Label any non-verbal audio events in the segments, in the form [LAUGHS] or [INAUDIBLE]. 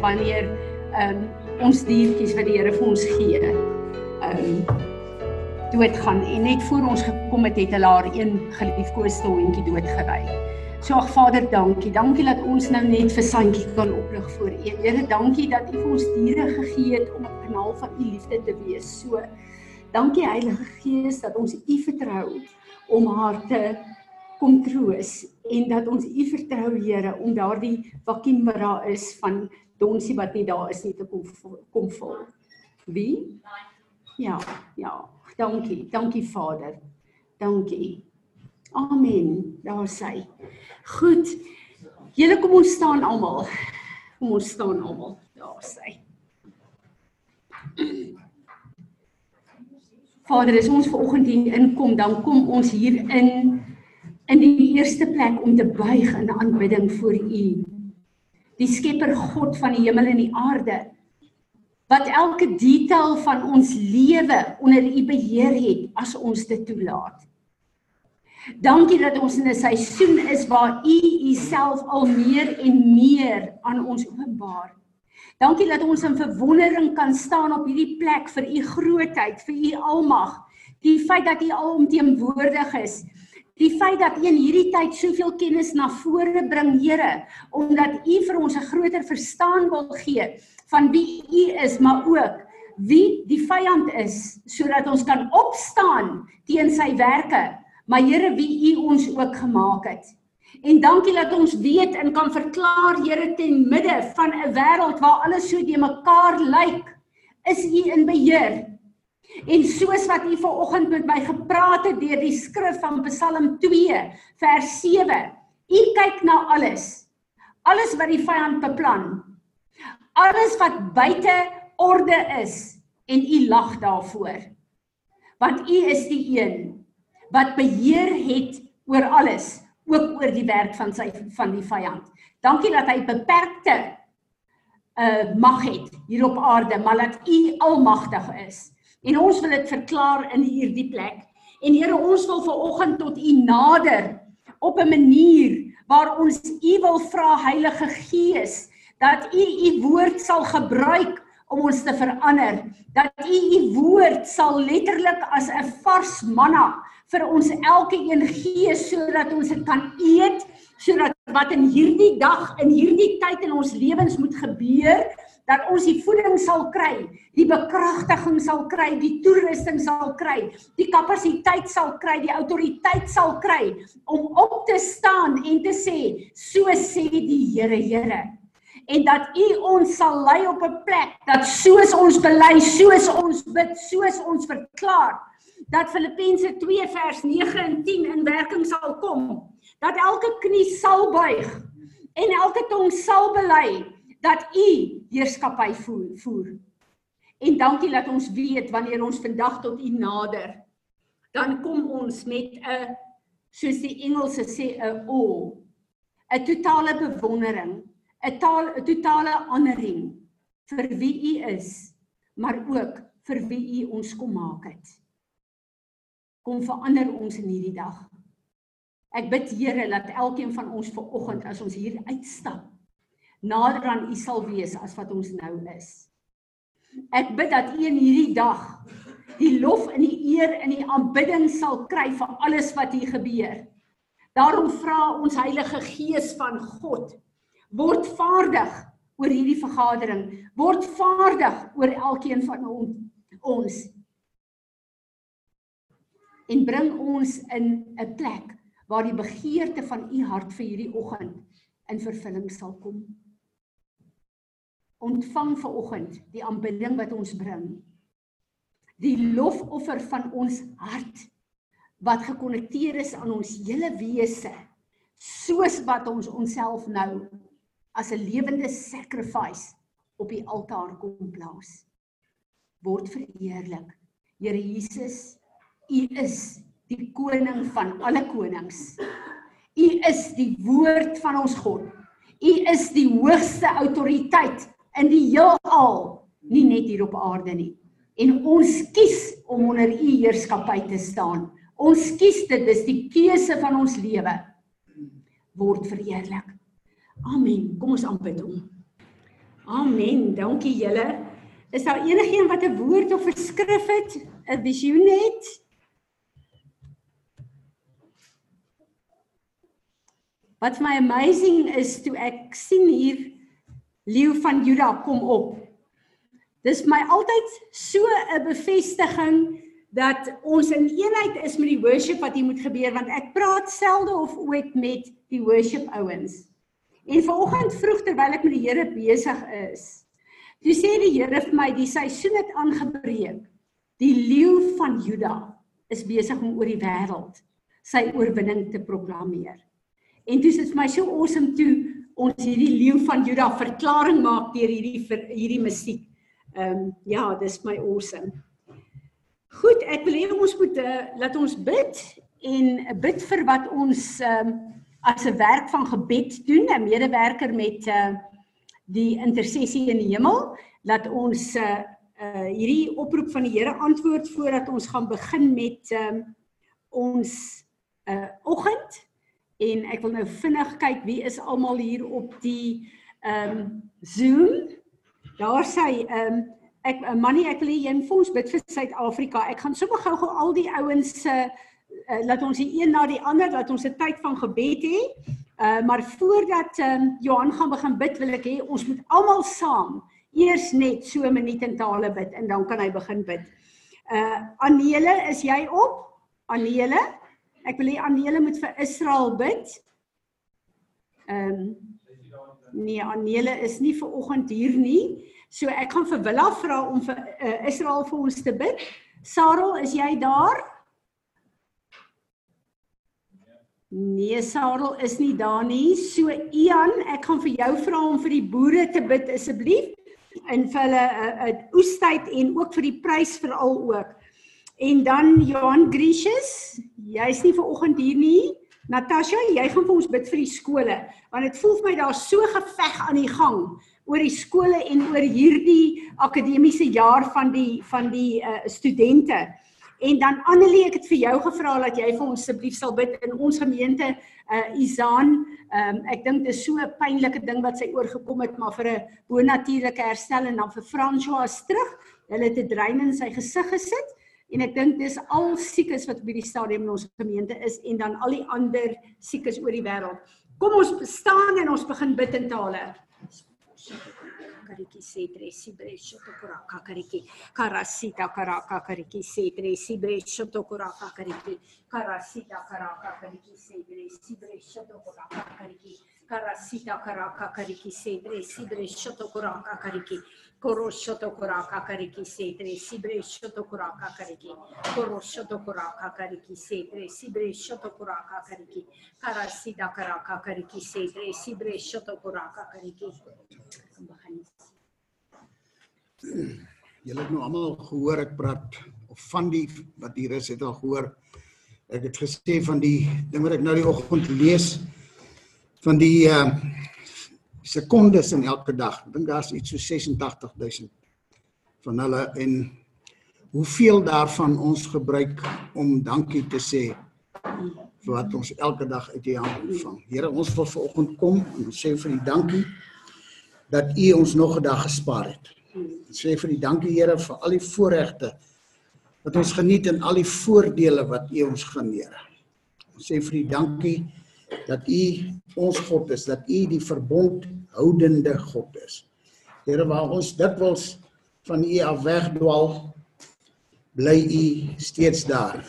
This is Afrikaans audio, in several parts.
wanneer ehm um, ons diertjies wat die Here vir ons gee, ehm um, doodgaan en net voor ons gekom het het hulle haar een geliefkoeste hondjie doodgery. So ag Vader, dankie. Dankie dat ons nou net vir Santjie kan oplig voor U. Here, dankie dat U vir ons diere gegee het om 'n kanaal van U liefde te wees. So dankie Heilige Gees dat ons U vertrou om haar te kom troos en dat ons U vertrou Here om daardie vakuum wat daar is van donsie wat nie daar is nie te kom kom vul. Wie? Ja, ja. Dankie. Dankie Vader. Dankie. Amen. Daar sê. Goed. Julle kom ons staan almal. Kom ons staan almal. Daar sê. Vader, as ons ver oggend hier inkom, dan kom ons hier in in die eerste plek om te buig in aanbidding voor U. Die Skepper God van die hemel en die aarde wat elke detail van ons lewe onder U beheer het as ons dit toelaat. Dankie dat ons in 'n seisoen is waar U Uself al meer en meer aan ons openbaar. Dankie dat ons in verwondering kan staan op hierdie plek vir U grootheid, vir U almag, die feit dat U alomteenwoordig is. Die feit dat U in hierdie tyd soveel kennis na vore bring, Here, omdat U vir ons 'n groter verstaan wil gee van wie U is, maar ook wie die vyand is, sodat ons kan opstaan teen sy werke maar Here wie U ons ook gemaak het. En dankie dat ons weet en kan verklaar Here ten midde van 'n wêreld waar alles so de mekaar lyk, is U in beheer. En soos wat U vanoggend met my gepraat het deur die skrif van Psalm 2 vers 7, U kyk na alles. Alles wat die vyand beplan. Alles wat buite orde is en U lag daarvoor. Want U is die een wat beheer het oor alles, ook oor die werk van sy van die vyand. Dankie dat hy beperkte uh mag het hier op aarde, maar dat U almagtig is. En ons wil dit verklaar in hierdie plek. En Here, ons wil ver oggend tot U nader op 'n manier waar ons U wil vra Heilige Gees dat U U woord sal gebruik om ons te verander dat u u woord sal letterlik as 'n vars manna vir ons elkeen gee sodat ons dit kan eet sodat wat in hierdie dag in hierdie tyd in ons lewens moet gebeur dat ons die voeding sal kry, die bekragtiging sal kry, die toerusting sal kry, die kapasiteit sal kry, die autoriteit sal kry om op te staan en te sê, so sê die Here, Here en dat U ons sal lei op 'n plek dat soos ons bely, soos ons bid, soos ons verklaar dat Filippense 2 vers 9 en 10 in werking sal kom. Dat elke knie sal buig en elke tong sal bely dat U heerskappy voer. En dankie dat ons weet wanneer ons vandag tot U nader, dan kom ons met 'n soos die Engelse sê 'n awe, 'n totale bewondering 'n taal 'n totale honoring vir wie u is, maar ook vir wie u ons kom maak het. Kom verander ons in hierdie dag. Ek bid Here dat elkeen van ons ver oggend as ons hier uitstap, nader aan u sal wees as wat ons nou is. Ek bid dat u in hierdie dag die lof en die eer en die aanbidding sal kry vir alles wat hier gebeur. Daarom vra ons Heilige Gees van God word vaardig oor hierdie vergadering, word vaardig oor elkeen van ons en bring ons in 'n plek waar die begeerte van u hart vir hierdie oggend in vervulling sal kom. Ontvang ver oggend die aanbidding wat ons bring. Die lofoffer van ons hart wat gekonnekteer is aan ons hele wese soos wat ons onsself nou as 'n lewende sacrifice op die altaar kom plaas. Word verheerlik. Here Jesus, U is die koning van alle konings. U is die woord van ons God. U is die hoogste autoriteit in die heelal, nie net hier op aarde nie. En ons kies om onder U heerskappy te staan. Ons kies dit, dis die keuse van ons lewe word verheerlik. Amen. Kom ons aanbid hom. Amen. Dankie julle. Is daar enigiemand wat 'n woord of 'n skrif het? 'n Visioen het? Wat my amazing is toe ek sien hier leeu van Juda kom op. Dis my altyd so 'n bevestiging dat ons in eenheid is met die worship wat hier moet gebeur want ek praat selde of ooit met die worship ouens. En vanoggend vroeg terwyl ek met die Here besig is, toe sê die Here vir my die seisoen het aangebreek. Die leeu van Juda is besig om oor die wêreld sy oorwinning te proklameer. En dit is vir my so awesome toe ons hierdie leeu van Juda verklaring maak deur hierdie vir, hierdie musiek. Ehm um, ja, dis my awesome. Goed, ek wil hê ons moet uh, laat ons bid en bid vir wat ons ehm um, as 'n werk van gebed doen, 'n medewerker met uh die intersessie in die hemel, dat ons uh, uh hierdie oproep van die Here antwoord voordat ons gaan begin met um ons uh oggend en ek wil nou vinnig kyk wie is almal hier op die um Zoom. Daar sê um ek Manny ek wil jy moet vir ons bid vir Suid-Afrika. Ek gaan sommer gou-gou al die ouens se uh, uh, laat ons die een na die ander dat ons 'n tyd van gebed hê. Uh maar voordat ehm um, Johan gaan begin bid, wil ek hê ons moet almal saam eers net so 'n minuut in tale bid en dan kan hy begin bid. Uh Anele, is jy op? Anele? Ek wil hê Anele moet vir Israel bid. Ehm um, Nee, Anele is nie ver oggend hier nie. So ek gaan vir Willa vra om vir uh, Israel vir ons te bid. Sarel, is jy daar? Nee, Sarel is nie daar nie. So Ian, ek gaan vir jou vra om vir die boere te bid asseblief en vir hulle 'n uh, uh, oestyd en ook vir die prys veral ook. En dan Johan Gracious, jy's nie ver oggend hier nie. Natasha, jy gaan vir ons bid vir die skole want dit voel vir my daar's so geveg aan die gang oor die skole en oor hierdie akademiese jaar van die van die uh, studente. En dan Annelie, ek het vir jou gevra dat jy vir ons asseblief sal bid in ons gemeente uh Izaan. Um ek dink dit is so 'n pynlike ding wat sy oorgekom het, maar vir 'n bonatuurlike herstel en dan vir François terug. Hulle het 'n drein in sy gesig gesit en ek dink dis al siekes wat by die stadium in ons gemeente is en dan al die ander siekes oor die wêreld. Kom ons staan en ons begin bid in tale. Kariki setre sibre shoto kuraka kariki karasita karaka kariki setre sibre shoto kuraka kariki karasita karaka kariki setre sibre shoto kuraka kariki karasita karaka kariki setre sibre shoto kuraka kariki koroshoto kuraka kariki setre sibre shoto kuraka kariki koroshoto kuraka kariki setre sibre shoto kuraka kariki karasita karaka kariki setre sibre shoto kuraka kariki Julle het nou almal gehoor ek praat of van die wat hier is het al gehoor. Ek het gesê van die ding wat ek nou die oggend lees van die uh sekondes in elke dag. Ek dink daar's iets so 86000 van hulle en hoeveel daarvan ons gebruik om dankie te sê vir wat ons elke dag uit U hand ontvang. Here, ons wil vanoggend kom en ons sê vir U dankie dat U ons nog 'n dag gespaar het. Ons sê vir U dankie Here vir al die voorregte wat ons geniet en al die voordele wat U ons geneer. Ons sê vir U dankie dat U ons God is, dat U die verbond houdende God is. Here, waar ons dikwels van U af wegdwaal, bly U steeds daar.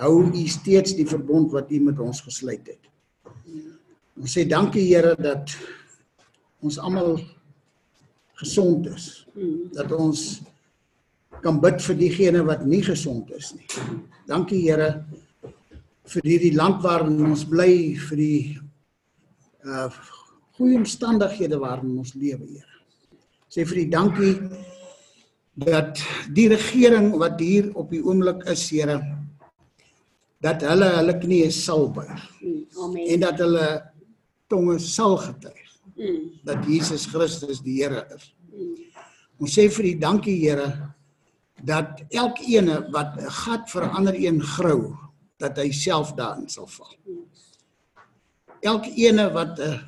Hou U steeds die verbond wat U met ons gesluit het. Ons sê dankie Here dat ons almal gesond is. Dat ons kan bid vir diegene wat nie gesond is nie. Dankie Here vir hierdie land waarin ons bly, vir die uh goeie omstandighede waarin ons lewe, Here. Sê vir die dankie dat die regering wat hier op die oomblik is, Here, dat hulle hulle knieë sal buig. Amen. En dat hulle tonge sal getuig dat Jesus Christus die Here is. Ons sê vir U dankie Here dat elkeen wat 'n gat vir ander een grou, dat hy self daarin sal val. Elkeen wat 'n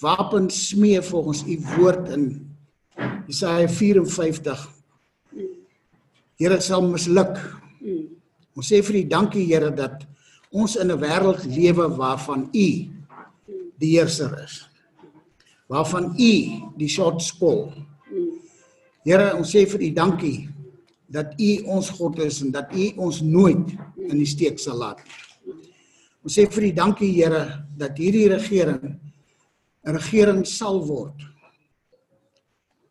wapens smee volgens u woord in Jesaja 54. Here sal misluk. Ons sê vir u dankie Here dat ons in 'n wêreld lewe waarvan u die heerser is. Waarvan u die shot skol. Here, ons sê vir u dankie dat u ons God is en dat u ons nooit in die steek sal laat. Ons sê vir u dankie Here dat hierdie regering 'n regering sal word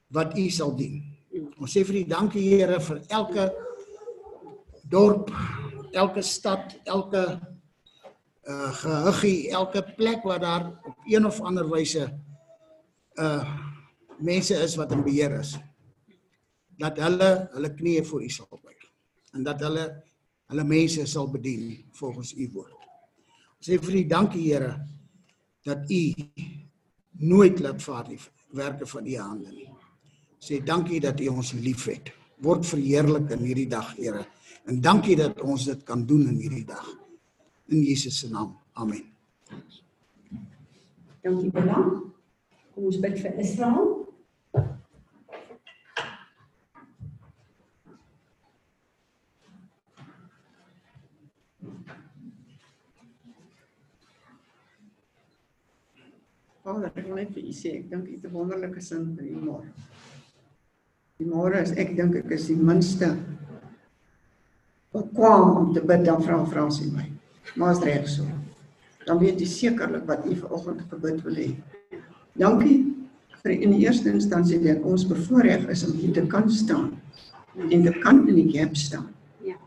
wat u sal dien. Ons sê vir u dankie Here vir elke dorp, elke stad, elke uh gehuggie, elke plek waar daar op een of ander wyse uh mense is wat in beheer is. Dat hulle hulle knieë voor u sal buig en dat hulle hulle mense sal bedien volgens u woord. Ons sê vir u dankie Here dat u nooit laat vaar die werke van u hande nie. Sê dankie dat u ons liefhet. Word verheerlik in hierdie dag, Here. En dankie dat ons dit kan doen in hierdie dag. In Jesus se naam. Amen. Dankie Bella. Kom ons bid vir Israel. Vader, ek wil net vir u sê, ek dink u het 'n wonderlike sin vir u môre. Die môre is ek dink ek is die minste bekwam om te bid dan vra Fransie my. Maar is reg so. Dan weet jy sekerlik wat u vanoggend gebid wil hê. Dankie vir in die eerste instansie dat ons bevoorreg is om hier te kan staan en te kan in die gap staan. Ja.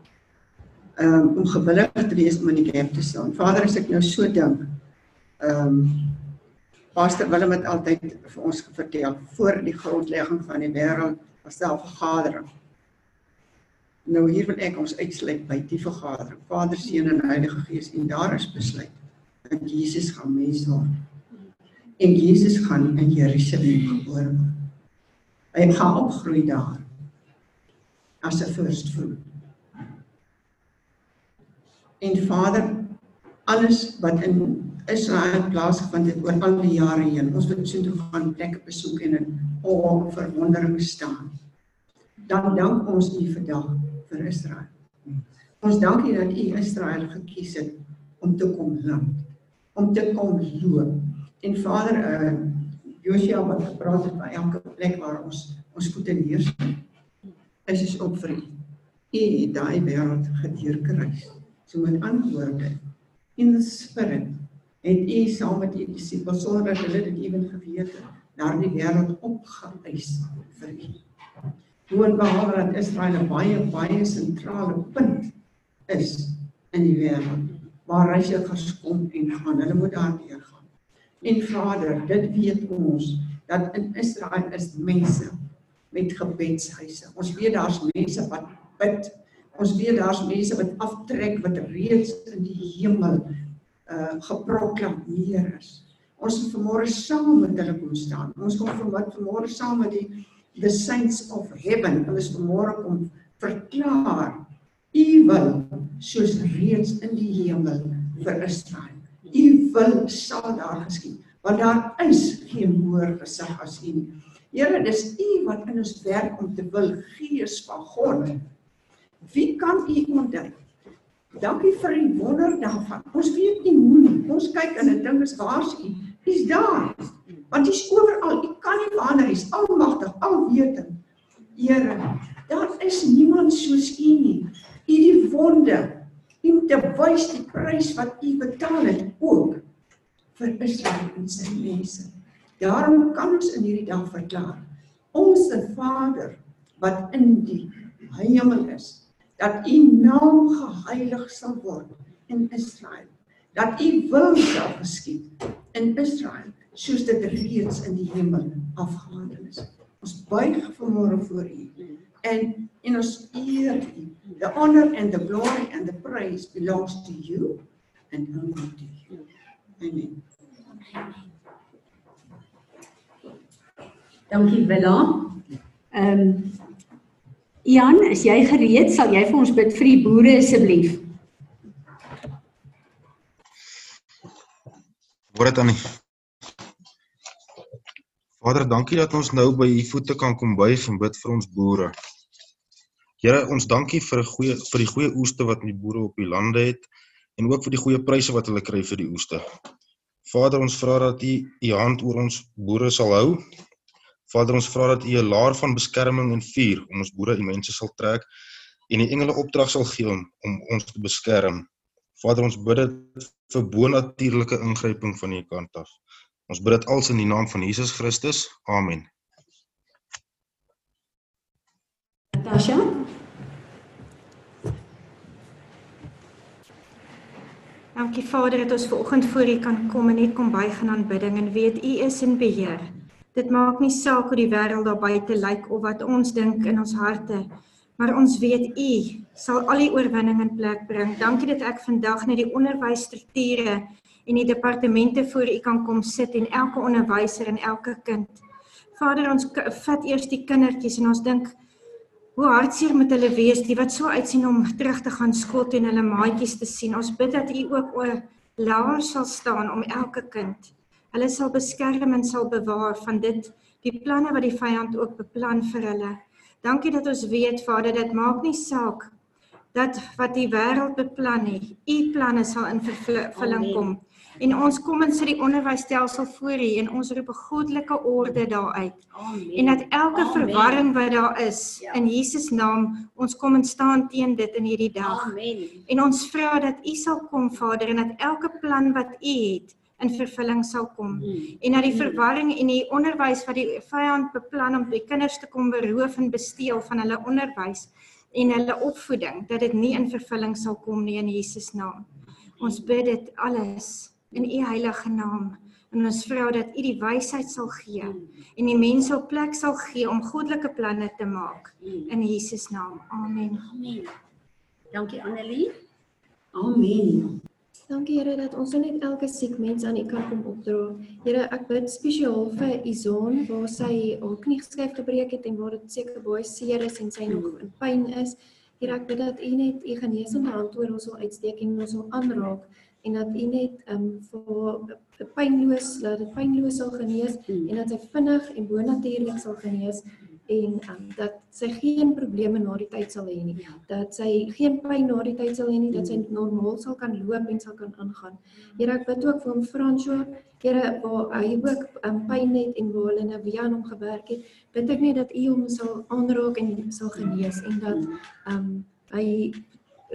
Um, om gewillig te wees om in die gap te staan. Vader, as ek nou so dink, ehm um, Pastor Willem het altyd vir ons vertel voor die grondlegging van die wêreld was daar 'n vergadering. Nou hier wil ek ons uitsluit by die vergadering. Vader, Seun en Heilige Gees en daar is besluit dat Jesus gaan mens word. En Jesus gaan in Jerusalem gebore word. Hy gaan opgroei daar as 'n first fruit. En Vader, alles wat in Israel plaasgevind het oor al die jare heen. Ons het so toe gaan plekke besoek en in awe verwondering staan. Dan dank ons U vandag vir Israel. Ons dank U dat U Israel gekies het om te kom land, om te kom loop. En Vader, uh Josia wat gepraat het by elke plek waar ons ons voete neersit. Is is op vir U. U het daai wêreld gedeurkruis. So met antwoorde in the spirit het u saam met die disippels sonder dat hulle dit ewen geweet het, daardie wêreld opgeëis vir u. Doen behalwe dat Israel 'n baie baie sentrale punt is in die wêreld waar reisigers kom en gaan, hulle moet daardeur gaan. En Vader, dit weet ons dat in Israel is mense met gebedshuise. Ons weet daar's mense wat bid. Ons weet daar's mense wat aftrek wat reeds in die hemel uh geproklameer is. Ons moet vanmôre saam met hulle kom staan. Ons kom vanmôre saam met die the saints of heaven. Ons vanmôre kom verklaar u wil soos reeds in die hemel vir Israel. U wil sal daar geskied want daar is geen hoër gesag as u nie. Here, dis u wat in ons werk om te wil gees van God. Wie kan u ontdek? Dankie vir die wonder daarvan. Ons weet nie hoe nie. Ons kyk en 'n ding is waar U? U's daar. Want U's oral. U kan nie verander. U's almagtig, alwetend. Here, daar is niemand soos U nie. U die wonde. U moet te wys die prys wat U betaal het ook vir Israel en sy mense. Daarom kan ons in hierdie dag verklaar. Ons Vader wat in die hemel is dat u naam geheilig sal word in Israel. Dat u wil sal geskied in Israel soos dit reeds in die hemel afgehandel is. Ons buig vanmôre voor u en in ons eer u. The honor and the glory and the praise belongs to you and only to you. Amen. Dankie Willa. Ehm um, Jan, is jy gereed? Sal jy vir ons bid vir die boere asseblief? Word dit aan nie. Vader, dankie dat ons nou by u voete kan kom buig en bid vir ons boere. Here, ons dankie vir 'n goeie vir die goeie oeste wat die boere op die lande het en ook vir die goeie pryse wat hulle kry vir die oeste. Vader, ons vra dat U U hand oor ons boere sal hou. Vader, ons vra dat U 'n laar van beskerming en vuur om ons boere en mense sal trek en die engele opdrag sal gee om, om ons te beskerm. Vader, ons bid dit vir bonatuurlike ingryping van U kant af. Ons bid dit als in die naam van Jesus Christus. Amen. Natasha? Dankie Vader dat ons ver oggend voor U kan kom en net kom buig in aanbidding en weet U is in beheer. Dit maak nie saak hoe die wêreld daar buite lyk of wat ons dink in ons harte, maar ons weet U sal al die oorwinning in plek bring. Dankie dat ek vandag net die onderwysstrukture en die departemente voor U kan kom sit en elke onderwyser en elke kind. Vader, ons vat eers die kindertjies en ons dink hoe hartseer moet hulle wees die wat so uitsien om terug te gaan skool toe en hulle maatjies te sien. Ons bid dat U ook oor laer sal staan om elke kind. Hulle sal beskerm en sal bewaar van dit die planne wat die vyand ook beplan vir hulle. Dankie dat ons weet Vader, dit maak nie saak dat wat die wêreld beplan het, U planne sal in vervulling kom. En ons kom in die onderwysstelsel voor hier en ons roep 'n goddelike orde daar uit. Amen. En dat elke Amen. verwarring wat daar is ja. in Jesus naam, ons kom en staan teen dit in hierdie dag. Amen. En ons vra dat U sal kom Vader en dat elke plan wat U het in vervulling sal kom. Hmm. En dat die verwarring en die onderwys wat die vyand beplan om die kinders te kom beroof en besteel van hulle onderwys en hulle opvoeding, dat dit nie in vervulling sal kom nie in Jesus naam. Ons bid dit alles in u heilige naam en ons vra dat u die wysheid sal gee en die mense op plek sal gee om goddelike planne te maak in Jesus naam. Amen. Amen. Dankie Annelie. Amen. Dankie Here dat ons net elke siek mens aan U kan kom opdra. Here, ek bid spesiaal vir Izon waar sy haar knie geskuif gebreek het en waar dit seker baie seer is en sy nog in pyn is. Here, ek bid dat U net U genesende hand oor ons sal uitsteek en ons sal aanraak en dat u net ehm um, vir pynloos dat dit pynloos sal genees mm. en dat sy vinnig en bonatuurlik sal genees en um, dat sy geen probleme na die tyd sal hê nie ja. dat sy geen pyn na die tyd sal hê nie dat sy hmm. normaal sal kan loop en sal kan aangaan. Here ek bid ook vir hom François Here waar hy ook um, pyn het en waar hulle nou weer aan hom gewerk het bid ek net dat u hom sal aanraak en sal genees en dat ehm um, hy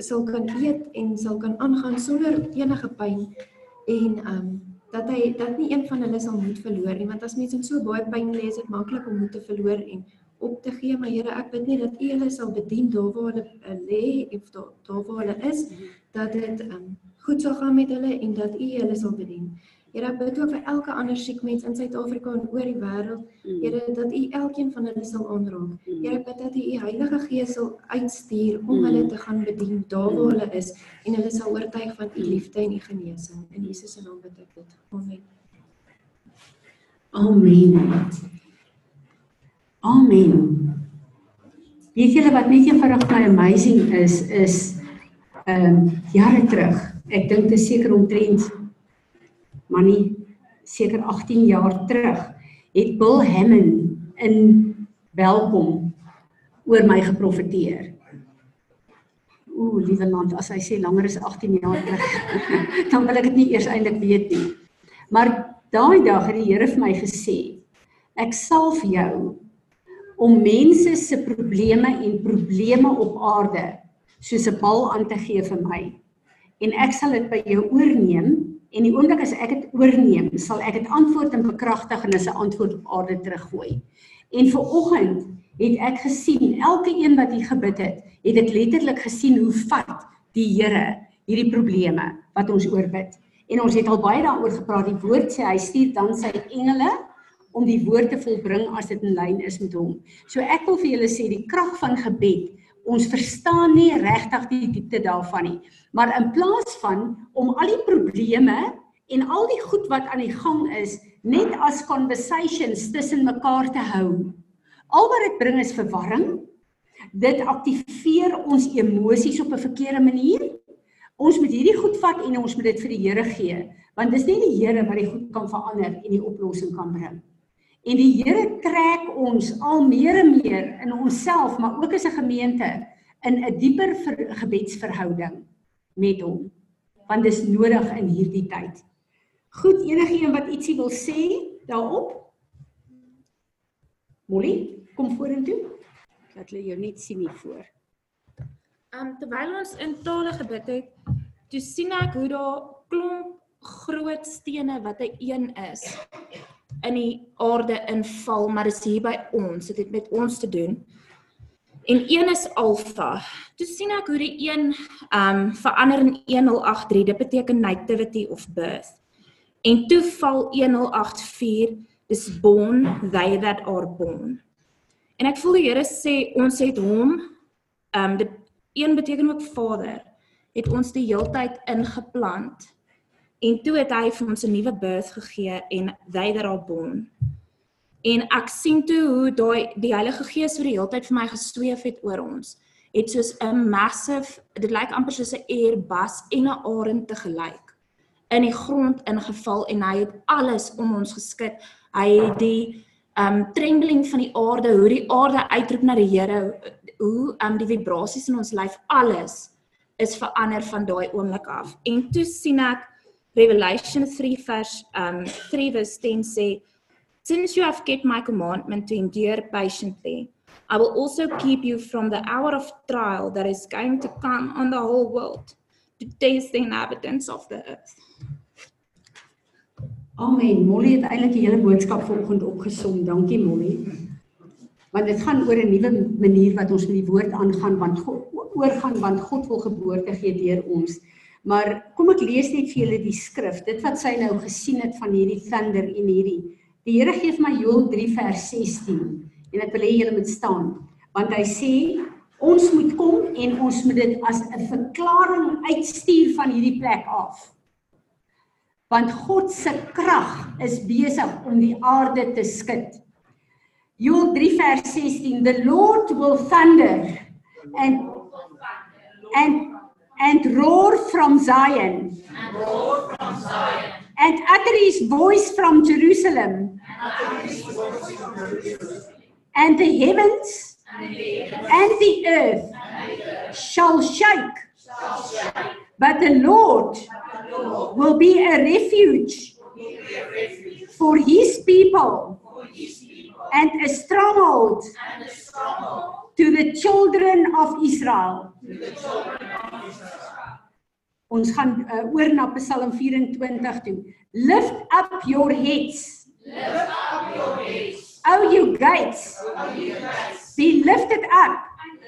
sal kan eet en sal kan aangaan sonder enige pyn en ehm um, dat hy dat nie een van hulle sal moed verloor nie want as mense in so baie pyn lê is dit maklik om moed te verloor en op te gee maar Here ek bid net dat U hulle sal bedien daar waar hulle uh, lê of daar daar waar hulle is dat dit um, goed sal gaan met hulle en dat U hulle sal bedien. Here ek bid ook vir elke ander siek mens in Suid-Afrika en oor die wêreld. Mm. Here dat U elkeen van hulle sal aanraak. Mm. Here ek bid dat U U Heilige Gees sal uitstuur om mm. hulle te gaan bedien daar waar hulle is en hulle sal oortuig van U liefde en U genesing. In Jesus se naam bid ek dit. Amen. Amen. Amen. Weet julle wat net eenvoudig my amazing is is ehm um, jare terug. Ek dink dit is seker omtrent maar nie seker 18 jaar terug het Bill Hammond in Welkom oor my geprofeteer. Ooh, liewe land, as hy sê langer as 18 jaar terug, [LAUGHS] dan wil ek dit nie eers eintlik weet nie. Maar daai dag het die Here vir my gesê, ek sal vir jou om mense se probleme en probleme op aarde soos 'n bal aan te gee vir my. En ek sal dit by jou oorneem En die oomblik as ek dit oorneem, sal ek dit antwoord en bekragtig en as 'n antwoord op aarde teruggooi. En vir oggend het ek gesien elke een wat hier gebid het, het dit letterlik gesien hoe vat die Here hierdie probleme wat ons oorbid. En ons het al baie daaroor gepraat. Die woord sê hy stuur dan sy engele om die woord te volbring as dit in lyn is met hom. So ek wil vir julle sê die krag van gebed ons verstaan nie regtig die diepte daarvan nie. Maar in plaas van om al die probleme en al die goed wat aan die gang is net as conversations tussen mekaar te hou. Al wat dit bring is verwarring. Dit aktiveer ons emosies op 'n verkeerde manier. Ons moet hierdie goed vat en ons moet dit vir die Here gee, want dis nie die Here wat die goed kan verander en die oplossing kan bring. En die Here trek ons al meer en meer in onsself, maar ook as 'n gemeente in 'n dieper ver, gebedsverhouding met hom. Want dis nodig in hierdie tyd. Goed, enige een wat ietsie wil sê daarop? Molly, kom vorentoe. Dat hulle jou net sien hier voor. Um terwyl ons in tale gebid het, toe sien ek hoe daar klomp groot stene wat 'n een is in die aarde inval, maar dis hier by ons. Dit het met ons te doen. En een is alfa. Toe sien ek hoe die een um verander in 1083. Dit beteken nativity of birth. En toe val 1084 dis born they that are born. En ek voel die Here sê ons het hom um dit een beteken ook Vader het ons die heeltyd ingeplant. En toe het hy vir ons 'n nuwe birth gegee en they that are born. En ek sien toe hoe daai die Heilige Gees so die heeltyd vir my gesweef het oor ons. Het soos 'n massive, dit lyk amper soos 'n Airbus en 'n arend te gelyk in die grond ingeval en hy het alles om ons geskit. Hy het die um trembling van die aarde, hoe die aarde uitroep na die Here, hoe um die vibrasies in ons lyf, alles is verander van daai oomblik af. En toe sien ek Revelation 3 vers um 3 vers 10 sê Since you have kept my commandment to endure patiently, I will also keep you from the hour of trial that is going to come on the whole world to test the inhabitants of the earth. Amen. Molly het eintlik die hele boodskap vanoggend opgesom. Dankie Molly. Want dit gaan oor 'n nuwe manier wat ons met die woord aangaan want God oorgaan want God wil geboorte gee deur ons. Maar kom ek lees net vir julle die skrif. Dit wat sy nou gesien het van hierdie thunder en hierdie. Die Here gee vir my Joël 3 vers 16 en ek wil hê julle moet staan want hy sê ons moet kom en ons moet dit as 'n verklaring uitstuur van hierdie plek af want God se krag is besig om die aarde te skud. Joel 3 vers 16 The Lord will thunder and and and roar from Zion. And roar from Zion. And utter his voice from Jerusalem. And utter his voice from Jerusalem. And the heavens and the and the earth and the earth shall shake. shall shake. But the Lord the Lord will be a refuge will be a refuge for his people. for his people and a stronghold and a stronghold to the children of Israel. to the children of Israel. Ons gaan uh, oor na Psalm 24 toe. Lift up your heads, Lift up your heads, O you gates, O ye gates, be lifted up,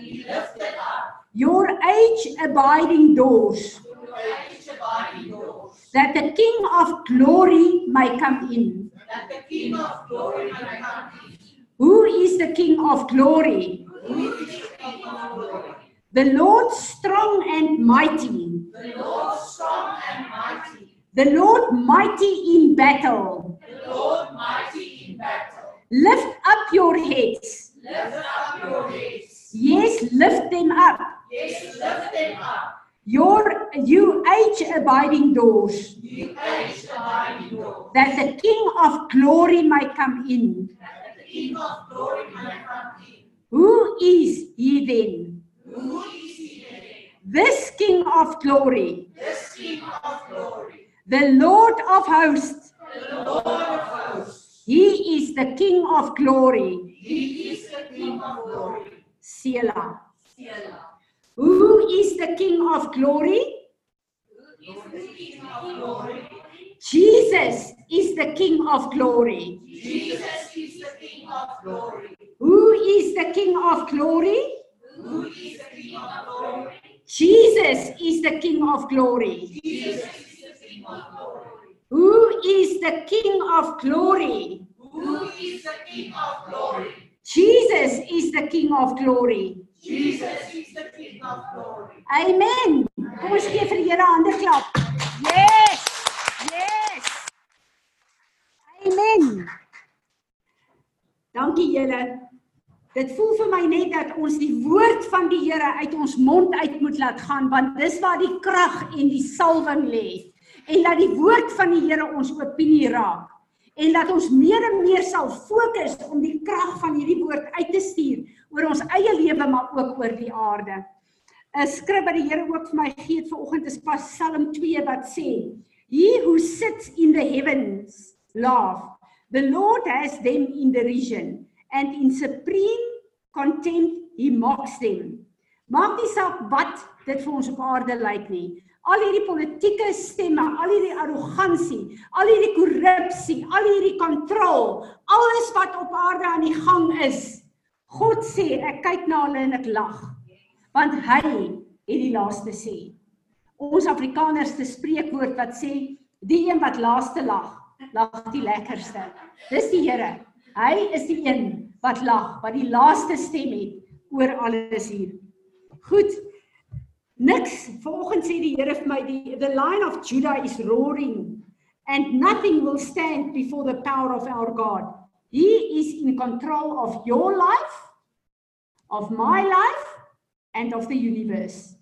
be lifted up, your age abiding doors, your age abiding doors, that the King of glory may come in. that the King of glory may come in. Who is the King of glory? The Lord strong and mighty, The Lord strong and mighty, the Lord mighty in battle. the Lord mighty in battle. Lift up your heads. Lift up your heads. Yes, lift them up. Yes, lift them up. Your you age abiding doors, You age abiding doors, that the King of glory may come in. that King of glory may come in. Who is he then? Who is he then? This King of glory, This King of glory, the Lord of hosts. the Lord of hosts. He is the King of glory. He is the King of glory. Selah. Selah. Who is the King of glory? Who is the King of glory? Jesus is the King of glory. Jesus is the King of glory. Who is the King of glory? Who is the King of glory? Jesus is the King of glory. Jesus is the King of glory. Who is the King of glory? Who is the King of glory? Jesus is the King of glory. Jesus is the King of glory. Amen. Kom ons gee vir die Here 'n ander klap. Yes. Amen. Dankie julle. Dit voel vir my net dat ons die woord van die Here uit ons mond uit moet laat gaan want dis waar die krag en die salwing lê. En dat die woord van die Here ons opinie raak. en dat ons meer en meer sal fokus om die krag van hierdie woord uit te stuur oor ons eie lewe maar ook oor die aarde. 'n Skrif wat die Here ook vir my gee vanoggend is Psalm 2 wat sê: He who sits in the heavens laugh. The Lord has them in derision and in supreme contempt he mocks them. Maak nie saak wat dit vir ons op aarde lyk nie. Al hierdie politieke stemme, al hierdie arrogansie, al hierdie korrupsie, al hierdie kontrol, alles wat op aarde aan die gang is. God sê, ek kyk na hulle en ek lag. Want hy het die laaste sê. Ons Afrikaners te spreekwoord wat sê, die een wat laaste lag, lag die lekkerste. Dis die Here. Hy is die een wat lag, wat die laaste stem het oor alles hier. Goed. Niks. Vanoggend sê die Here vir my die the line of Judah is roaring and nothing will stand before the power of our God. He is in control of your life, of my life and of the universe.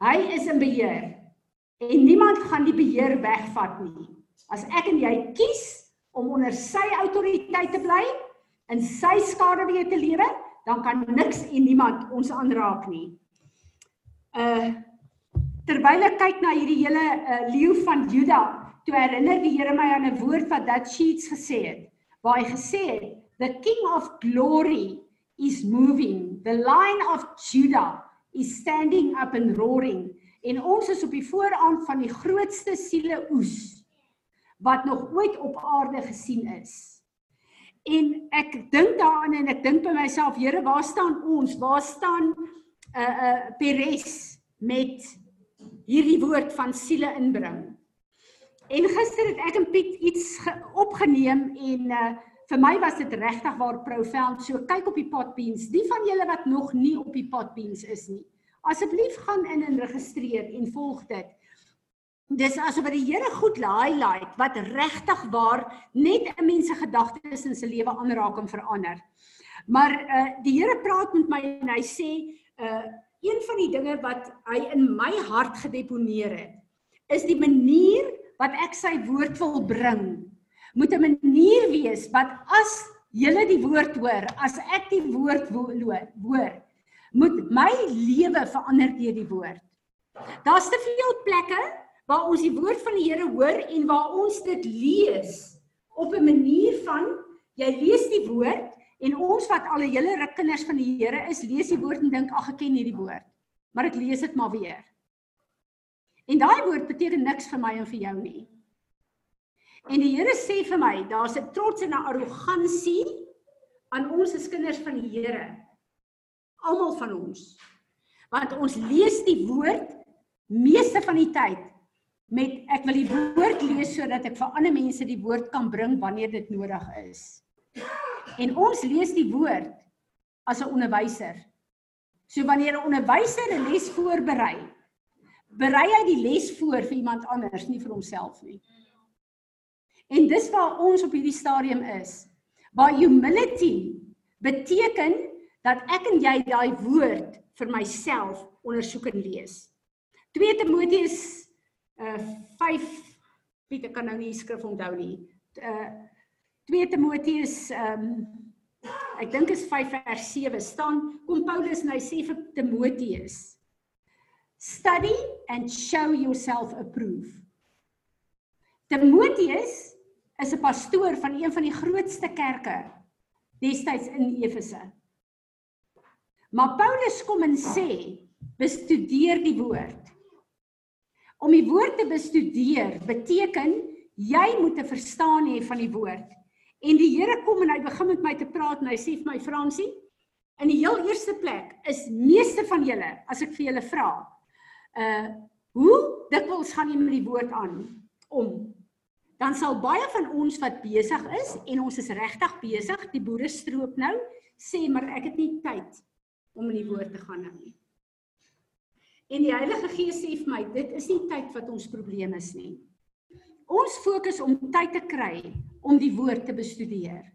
Hy is in beheer en niemand gaan die beheer wegvat nie. As ek en jy kies om onder sy autoriteit te bly, in sy skaduwee te lewe, dan kan niks en niemand ons aanraak nie. Uh terwyl ek kyk na hierdie hele uh, leeu van Juda, toe herinner die Here my aan 'n woord wat Dat Sheets gesê het, waar hy gesê het, "The King of Glory is moving. The line of Judah is standing up and roaring." En ons is op die vooraan van die grootste siele oes wat nog ooit op aarde gesien is. En ek dink daaraan en ek dink by myself, Here, waar staan ons? Waar staan uh uh Peres met hierdie woord van siele inbring? En gister het ek en Piet iets opgeneem en uh vir my was dit regtig waar profound. So kyk op die potbeans. Die van julle wat nog nie op die potbeans is nie, asseblief gaan in en registreer en volg dit. Dis asof die Here goed highlight wat regtig waar net 'n mens se gedagtes in sy lewe aanraak en verander. Maar uh die Here praat met my en hy sê uh een van die dinge wat hy in my hart gedeponeer het is die manier wat ek sy woord wil bring. Moet 'n manier wees wat as julle die woord hoor, as ek die woord hoor, moet my lewe verander deur die woord. Daar's te veel plekke waar ons die woord van die Here hoor en waar ons dit lees op 'n manier van jy lees die woord en ons wat al 'n hele ruk kinders van die Here is, lees die woord en dink ag ek ken hierdie woord, maar ek lees dit maar weer. En daai woord beteken niks vir my en vir jou nie. En die Here sê vir my, daar's 'n trots en 'n arrogansie aan ons as kinders van die Here. Almal van ons. Want ons lees die woord meeste van die tyd met ek wil die woord lees sodat ek vir ander mense die woord kan bring wanneer dit nodig is. En ons lees die woord as 'n onderwyser. So wanneer 'n onderwyser 'n les voorberei, berei hy die les voor vir iemand anders, nie vir homself nie. En dis waar ons op hierdie stadium is. Waar humility beteken dat ek en jy daai woord vir myself ondersoek en lees. 2 Timoteus uh 5 Piet ek kan nou nie skrif onthou nie. Uh 2 Timoteus um ek dink is 5 vers 7 staan kom Paulus en hy sê vir Timoteus study and show yourself approved. Timoteus is 'n pastoor van een van die grootste kerke destyds in Efese. Maar Paulus kom en sê bestudeer die woord. Om die woord te bestudeer beteken jy moet 'n verstaan hê van die woord. En die Here kom en hy begin met my te praat en hy sê vir my Fransie, in die heel eerste plek is meeste van julle, as ek vir julle vra, uh hoe dikwels gaan jy met die woord aan om? Dan sal baie van ons wat besig is en ons is regtig besig, die boere stroop nou, sê maar ek het nie tyd om in die woord te gaan nou nie. En die Heilige Gees sê vir my, dit is nie tyd wat ons probleem is nie. Ons fokus om tyd te kry om die woord te bestudeer.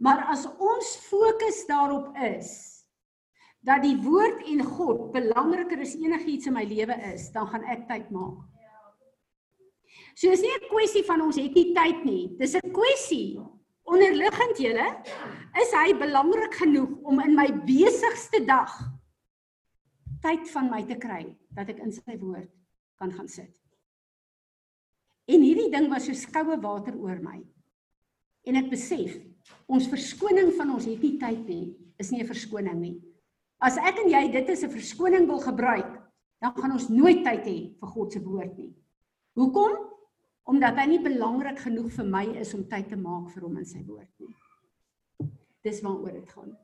Maar as ons fokus daarop is dat die woord en God belangriker as enigiets in my lewe is, dan gaan ek tyd maak. So is nie 'n kwessie van ons het nie tyd nie. Dis 'n kwessie onderliggend julle is hy belangrik genoeg om in my besigste dag tyd van my te kry dat ek in sy woord kan gaan sit. En hierdie ding was so skoue water oor my. En ek besef ons verskoning van ons het nie tyd nie, is nie 'n verskoning nie. As ek en jy dit as 'n verskoning wil gebruik, dan gaan ons nooit tyd hê vir God se woord nie. Hoekom? Omdat hy nie belangrik genoeg vir my is om tyd te maak vir hom in sy woord nie. Dis waaroor dit gaan.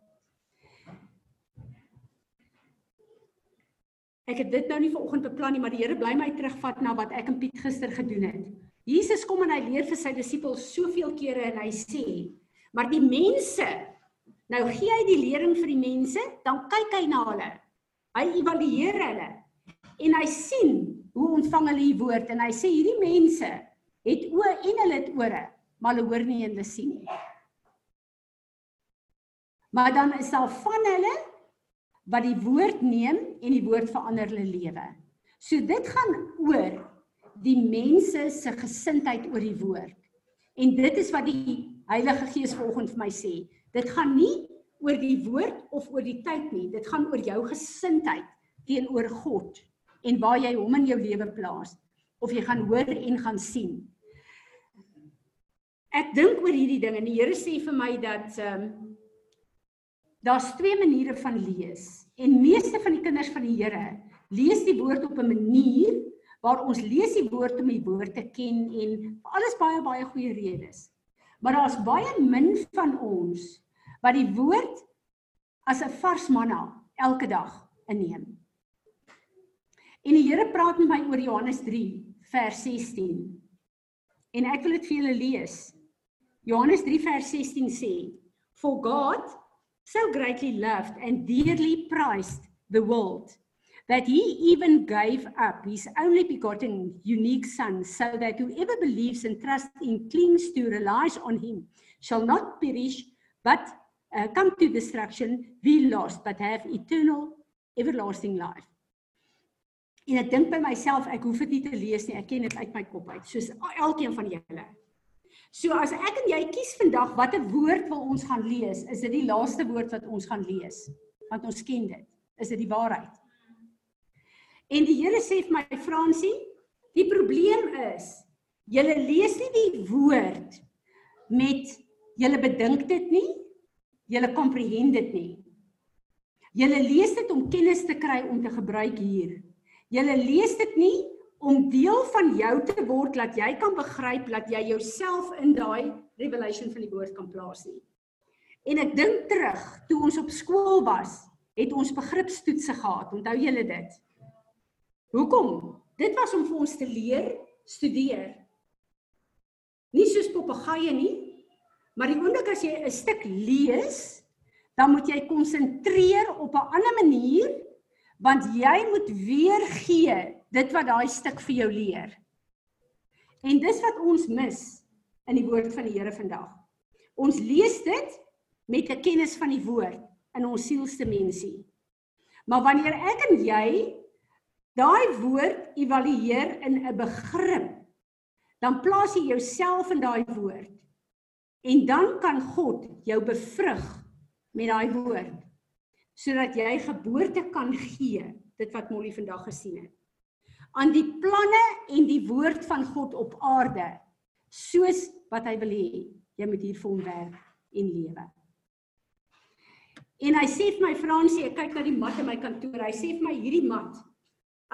Ek het dit nou nie vanoggend beplan nie, maar die Here bly my terugvat na wat ek en Piet gister gedoen het. Jesus kom en hy leer vir sy disippels soveel kere en hy sê, maar die mense Nou gee hy die lering vir die mense, dan kyk hy na hulle. Hy evalueer hulle en hy sien hoe ontvang hulle die woord en hy sê hierdie mense het oë en hulle het ore, maar hulle hoor nie en hulle sien nie. Maar dan is daar van hulle wat die woord neem en die woord verander hulle lewe. So dit gaan oor die mense se gesindheid oor die woord. En dit is wat die Heilige Gees vanoggend vir my sê. Dit gaan nie oor die woord of oor die tyd nie. Dit gaan oor jou gesindheid teenoor God en waar jy hom in jou lewe plaas of jy gaan hoor en gaan sien. Ek dink oor hierdie ding en die Here sê vir my dat ehm um, daar's twee maniere van lees en meeste van die kinders van die Here lees die woord op 'n manier waar ons lees die woord om die woord te ken en alles baie baie goeie redes. Maar daar's baie min van ons wat die woord as 'n vars manna elke dag inneem. En die Here praat met my oor Johannes 3 vers 16. En ek wil dit vir julle lees. Johannes 3 vers 16 sê: For God so greatly loved and dearly prized the world that he even gave up his only begotten unique son so that whoever believes and trusts in clings to relies on him shall not perish but uh, come to destruction be lost but have eternal everlasting life. En ek dink by myself ek hoef dit nie te lees nie, ek ken dit uit my kop uit, soos elkeen van julle. So as ek en jy kies vandag watter woord wil ons gaan lees, is dit die laaste woord wat ons gaan lees, want ons ken dit. Is dit die waarheid? En die Here sê vir my Fransie, die probleem is, julle lees nie die woord met julle bedink dit nie, Julle komprehend dit nie. Julle lees dit om kennis te kry om te gebruik hier. Julle lees dit nie om deel van jou te word dat jy kan begryp dat jy jouself in daai revelation van die woord kan plaas nie. En ek dink terug toe ons op skool was, het ons begripstoetse gehad. Onthou julle dit? Hoekom? Dit was om vir ons te leer studeer. Nie soos papegaaie nie, Maar die oomblik as jy 'n stuk lees, dan moet jy konsentreer op 'n ander manier want jy moet weer gee dit wat daai stuk vir jou leer. En dis wat ons mis in die woord van die Here vandag. Ons lees dit met 'n kennis van die woord in ons sielste mensie. Maar wanneer ek en jy daai woord evalueer in 'n begrip, dan plaas jy jouself in daai woord. En dan kan God jou bevrug met daai woord sodat jy geboorte kan gee, dit wat Molly vandag gesien het. Aan die planne en die woord van God op aarde soos wat hy wil hê jy moet hier vir hom werk en lewe. En hy sê vir my Fransie, ek kyk na die mat in my kantoor. Hy sê vir my hierdie mat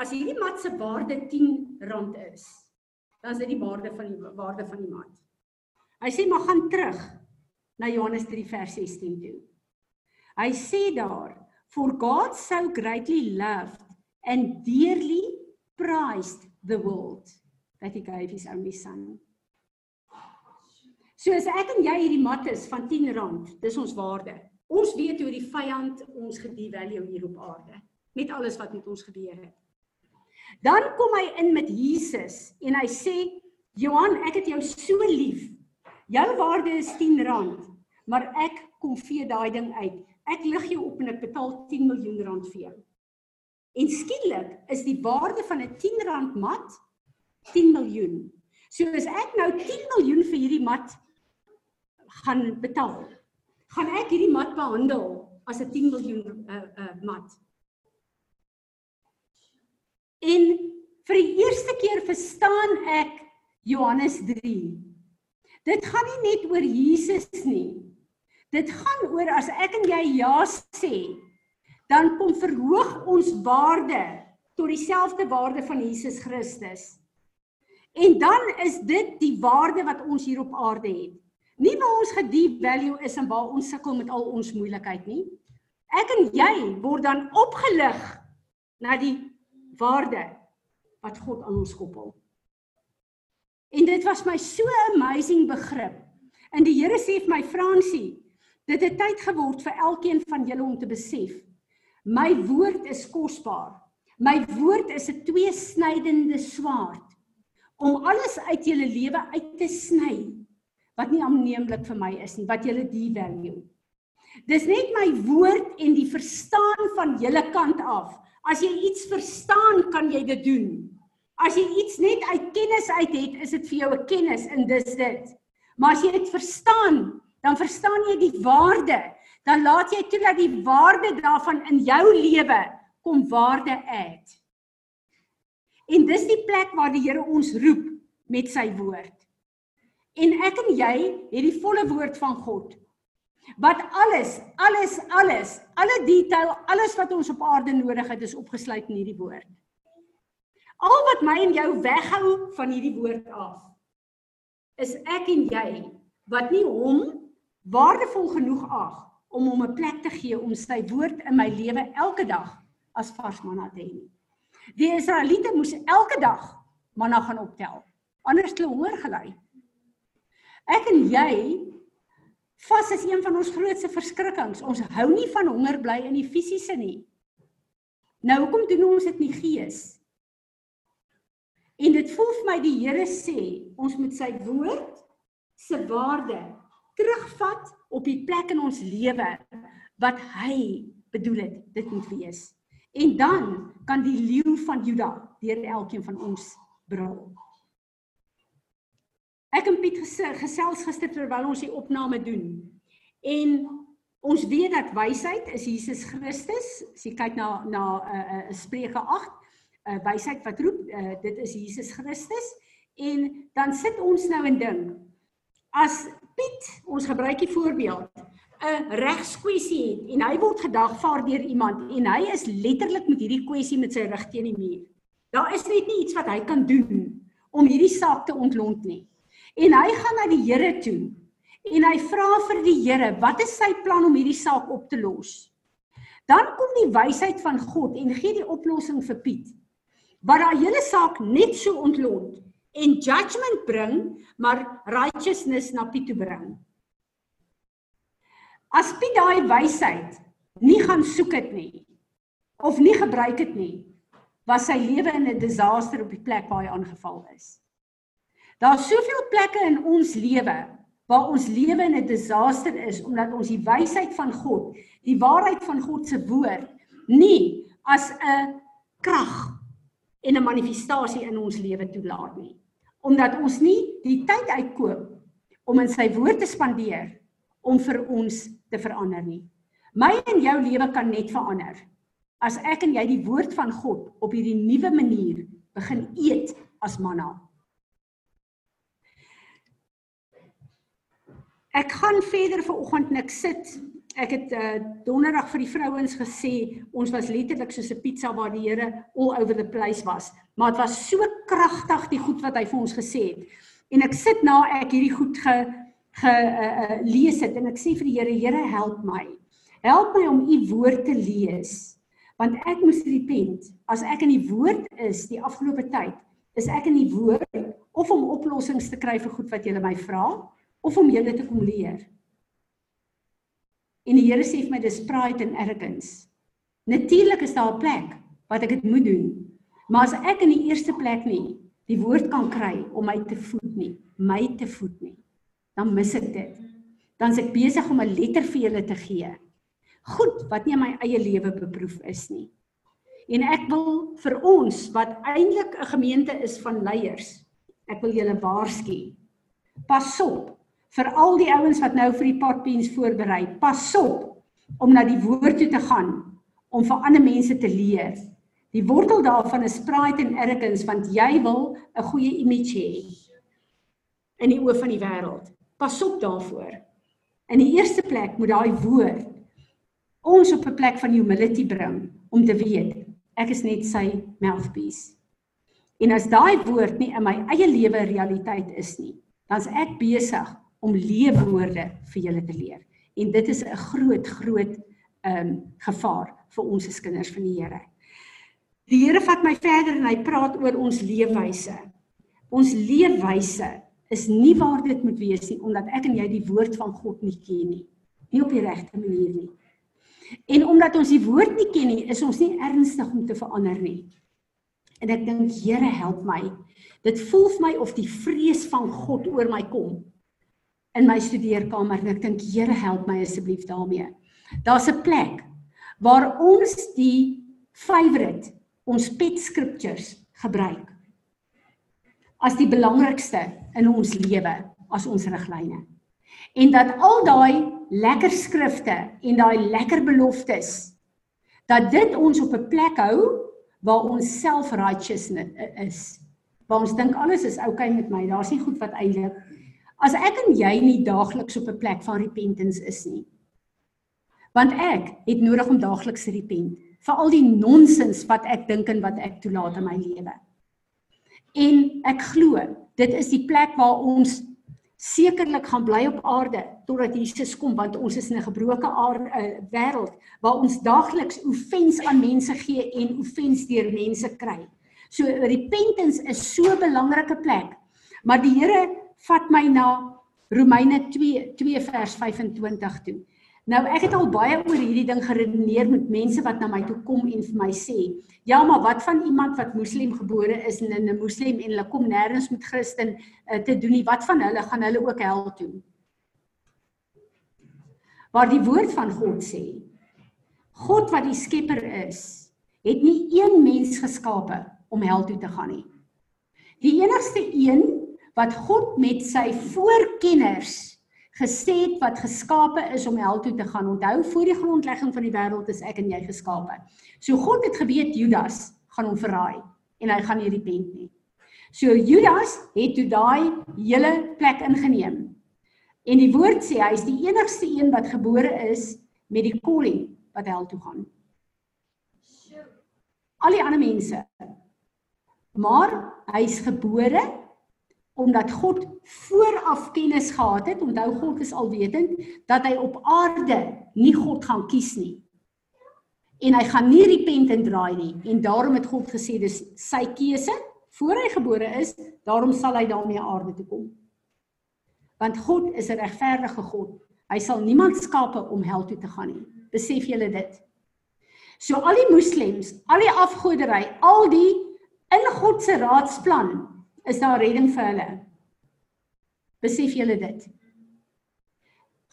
as hierdie mat se waarde R10 is, dan is dit die waarde van die waarde van die mat. Hy sê maar gaan terug na Johannes 3 vers 16 toe. Hy sê daar for God so greatly loved and dearly prized the world that he gave his only son. So as ek en jy hierdie mat is van R10, dis ons waarde. Ons weet hoe die vyand ons gedevalue hier op aarde met alles wat met ons gebeur het. Dan kom hy in met Jesus en hy sê Johan, ek het jou so lief Jou waarde is R10, maar ek kom vee daai ding uit. Ek lig jou op en ek betaal 10 miljoen rand vir jou. En skielik is die waarde van 'n R10 mat 10 miljoen. So as ek nou 10 miljoen vir hierdie mat gaan betaal, gaan ek hierdie mat behandel as 'n 10 miljoen uh uh mat. En vir die eerste keer verstaan ek Johannes 3. Dit gaan nie net oor Jesus nie. Dit gaan oor as ek en jy ja sê, dan kom verhoog ons waarde tot dieselfde waarde van Jesus Christus. En dan is dit die waarde wat ons hier op aarde het. Nie waar ons gedevalue is en waar ons sukkel met al ons moeilikheid nie. Ek en jy word dan opgelig na die waarde wat God aan ons koppel. En dit was my so amazing begrip. En die Here sê vir my Fransie, dit het tyd geword vir elkeen van julle om te besef. My woord is kosbaar. My woord is 'n tweesnydende swaard om alles uit julle lewe uit te sny wat nie aanneemlik vir my is nie, wat julle devalue. Dis net my woord en die verstaan van julle kant af. As jy iets verstaan, kan jy dit doen. As jy iets net uit kennis uit het, is dit vir jou 'n kennis en dis dit. Maar as jy dit verstaan, dan verstaan jy die waarde. Dan laat jy toe dat die waarde daarvan in jou lewe kom waarde uit. En dis die plek waar die Here ons roep met sy woord. En ek en jy het die volle woord van God. Wat alles, alles, alles, alle detail, alles wat ons op aarde nodig het, is opgesluit in hierdie woord. Al wat my en jou weghou van hierdie woord af, is ek en jy wat nie hom waardevol genoeg ag om hom 'n plek te gee om sy woord in my lewe elke dag as vars manna te hê. Die Israeliete moes elke dag manna gaan optel. Anders hulle honger gelei. Ek en jy vas is een van ons grootste verskrikkings. Ons hou nie van honger bly in die fisiese nie. Nou hoekom doen ons dit nie gees? En dit voel vir my die Here sê ons moet sy woord se waarde terugvat op die plek in ons lewe wat hy bedoel het dit moet wees. En dan kan die leeu van Juda deur elkeen van ons brul. Ek en Piet gesels gister terwyl ons die opname doen. En ons weet dat wysheid is Jesus Christus. As jy kyk na na 'n uh, uh, Spreuke 8, 'n uh, wysheid wat roep, uh, dit is Jesus Christus. En dan sit ons nou en ding. As Piet, ons gebruik die voorbeeld, 'n regskwessie het en hy word gedagvaar deur iemand en hy is letterlik met hierdie kwessie met sy rug teen die muur. Daar is net nie iets wat hy kan doen om hierdie saak te ontlont nie. En hy gaan na die Here toe. En hy vra vir die Here, wat is sy plan om hierdie saak op te los? Dan kom die wysheid van God en gee die oplossing vir Piet. Wat daai hele saak net so ontlont en judgment bring, maar righteousness na Piet toe bring. As Piet daai wysheid nie gaan soek het nie of nie gebruik het nie, was sy lewe in 'n disaster op die plek waar hy aangeval is. Daar's soveel plekke in ons lewe waar ons lewe in 'n disaster is omdat ons die wysheid van God, die waarheid van God se woord nie as 'n krag en 'n manifestasie in ons lewe toelaat nie. Omdat ons nie die tyd uitkoop om in sy woord te spandeer om vir ons te verander nie. My en jou lewe kan net verander as ek en jy die woord van God op hierdie nuwe manier begin eet as manna. Ek gaan verder vanoggend nik sit. Ek het uh, donderdag vir die vrouens gesê ons was letterlik soos 'n pizza waar die Here all over the place was, maar dit was so kragtig die goed wat hy vir ons gesê het. En ek sit na ek hierdie goed ge ge uh, uh, lees het en ek sê vir die Here, Here help my. Help my om u woord te lees want ek moes repent. As ek in die woord is die afgelope tyd, is ek in die woord of om oplossings te kry vir goed wat jy my vra of om julle te kom leer. En die Here sê vir my dis pride and arrogance. Natuurlik is daar 'n plek wat ek dit moet doen. Maar as ek in die eerste plek nie die woord kan kry om my te voed nie, my te voed nie, dan mis ek dit. Dan is ek besig om 'n letter vir julle te gee. Goed wat nie in my eie lewe beproef is nie. En ek wil vir ons wat eintlik 'n gemeente is van leiers Ek wil julle waarsku. Pas op vir al die ouens wat nou vir die potbeens voorberei. Pas op om na die woord toe te gaan om vir ander mense te leer. Die wortel daarvan is pride en arrogance want jy wil 'n goeie image hê in die oë van die wêreld. Pas op daarvoor. In die eerste plek moet daai woord ons op 'n plek van humility bring om te weet ek is net sy mouthpiece. En as daai woord nie in my eie lewe realiteit is nie, dan's ek besig om leefwoorde vir julle te leer. En dit is 'n groot groot ehm um, gevaar vir ons as kinders van die Here. Die Here vat my verder en hy praat oor ons leefwyse. Ons leefwyse is nie waar dit moet wees nie omdat ek en jy die woord van God nie ken nie. Nie op die regte manier nie. En omdat ons die woord nie ken nie, is ons nie ernstig om te verander nie. En ek dink Here help my. Dit voel vir my of die vrees van God oor my kom in my studeerkamer en ek dink Here help my asseblief daarmee. Daar's 'n plek waar ons die favorite ons pet scriptures gebruik as die belangrikste in ons lewe as ons riglyne. En dat al daai lekker skrifte en daai lekker beloftes dat dit ons op 'n plek hou waar ons self-righteous is. Waar ons dink alles is oukei okay met my. Daar's nie goed wat eintlik as ek en jy nie daagliks op 'n plek van repentance is nie. Want ek het nodig om daagliks te repent vir al die nonsens wat ek dink en wat ek toelaat in my lewe. En ek glo, dit is die plek waar ons sekerlik gaan bly op aarde totdat Jesus kom want ons is in 'n gebroke aarde uh, wêreld waar ons daagliks offens aan mense gee en offens deur mense kry. So repentance is so 'n belangrike plek. Maar die Here vat my na Romeine 2 2 vers 25 toe. Nou ek het al baie oor hierdie ding geredeneer met mense wat na my toe kom en vir my sê, ja, maar wat van iemand wat moslim gebore is en in 'n moslim en hulle kom nêrens met Christen uh, te doen nie, wat van hulle gaan hulle ook hel toe? Maar die woord van God sê, God wat die skepper is, het nie een mens geskape om hel toe te gaan nie. Die enigste een wat God met sy voorkenners gesê het wat geskape is om hel toe te gaan. Onthou voor die grondlegging van die wêreld is ek en jy geskape. So God het geweet Judas gaan hom verraai en hy gaan nie repent nie. So Judas het toe daai hele plek ingeneem. En die woord sê hy is die enigste een wat gebore is met die calling wat hel toe gaan. Al die ander mense. Maar hy's gebore omdat God vooraf kennis gehad het, onthou God is alwetend, dat hy op aarde nie God gaan kies nie. En hy gaan nie repentant draai nie en daarom het God gesê dis sy keuse voor hy gebore is, daarom sal hy daarmee aarde toe kom. Want God is 'n regverdige God. Hy sal niemand skape om hel toe te gaan nie. Besef julle dit? So al die moslems, al die afgodery, al die in God se raadsplan is daar redding vir hulle. Besef julle dit?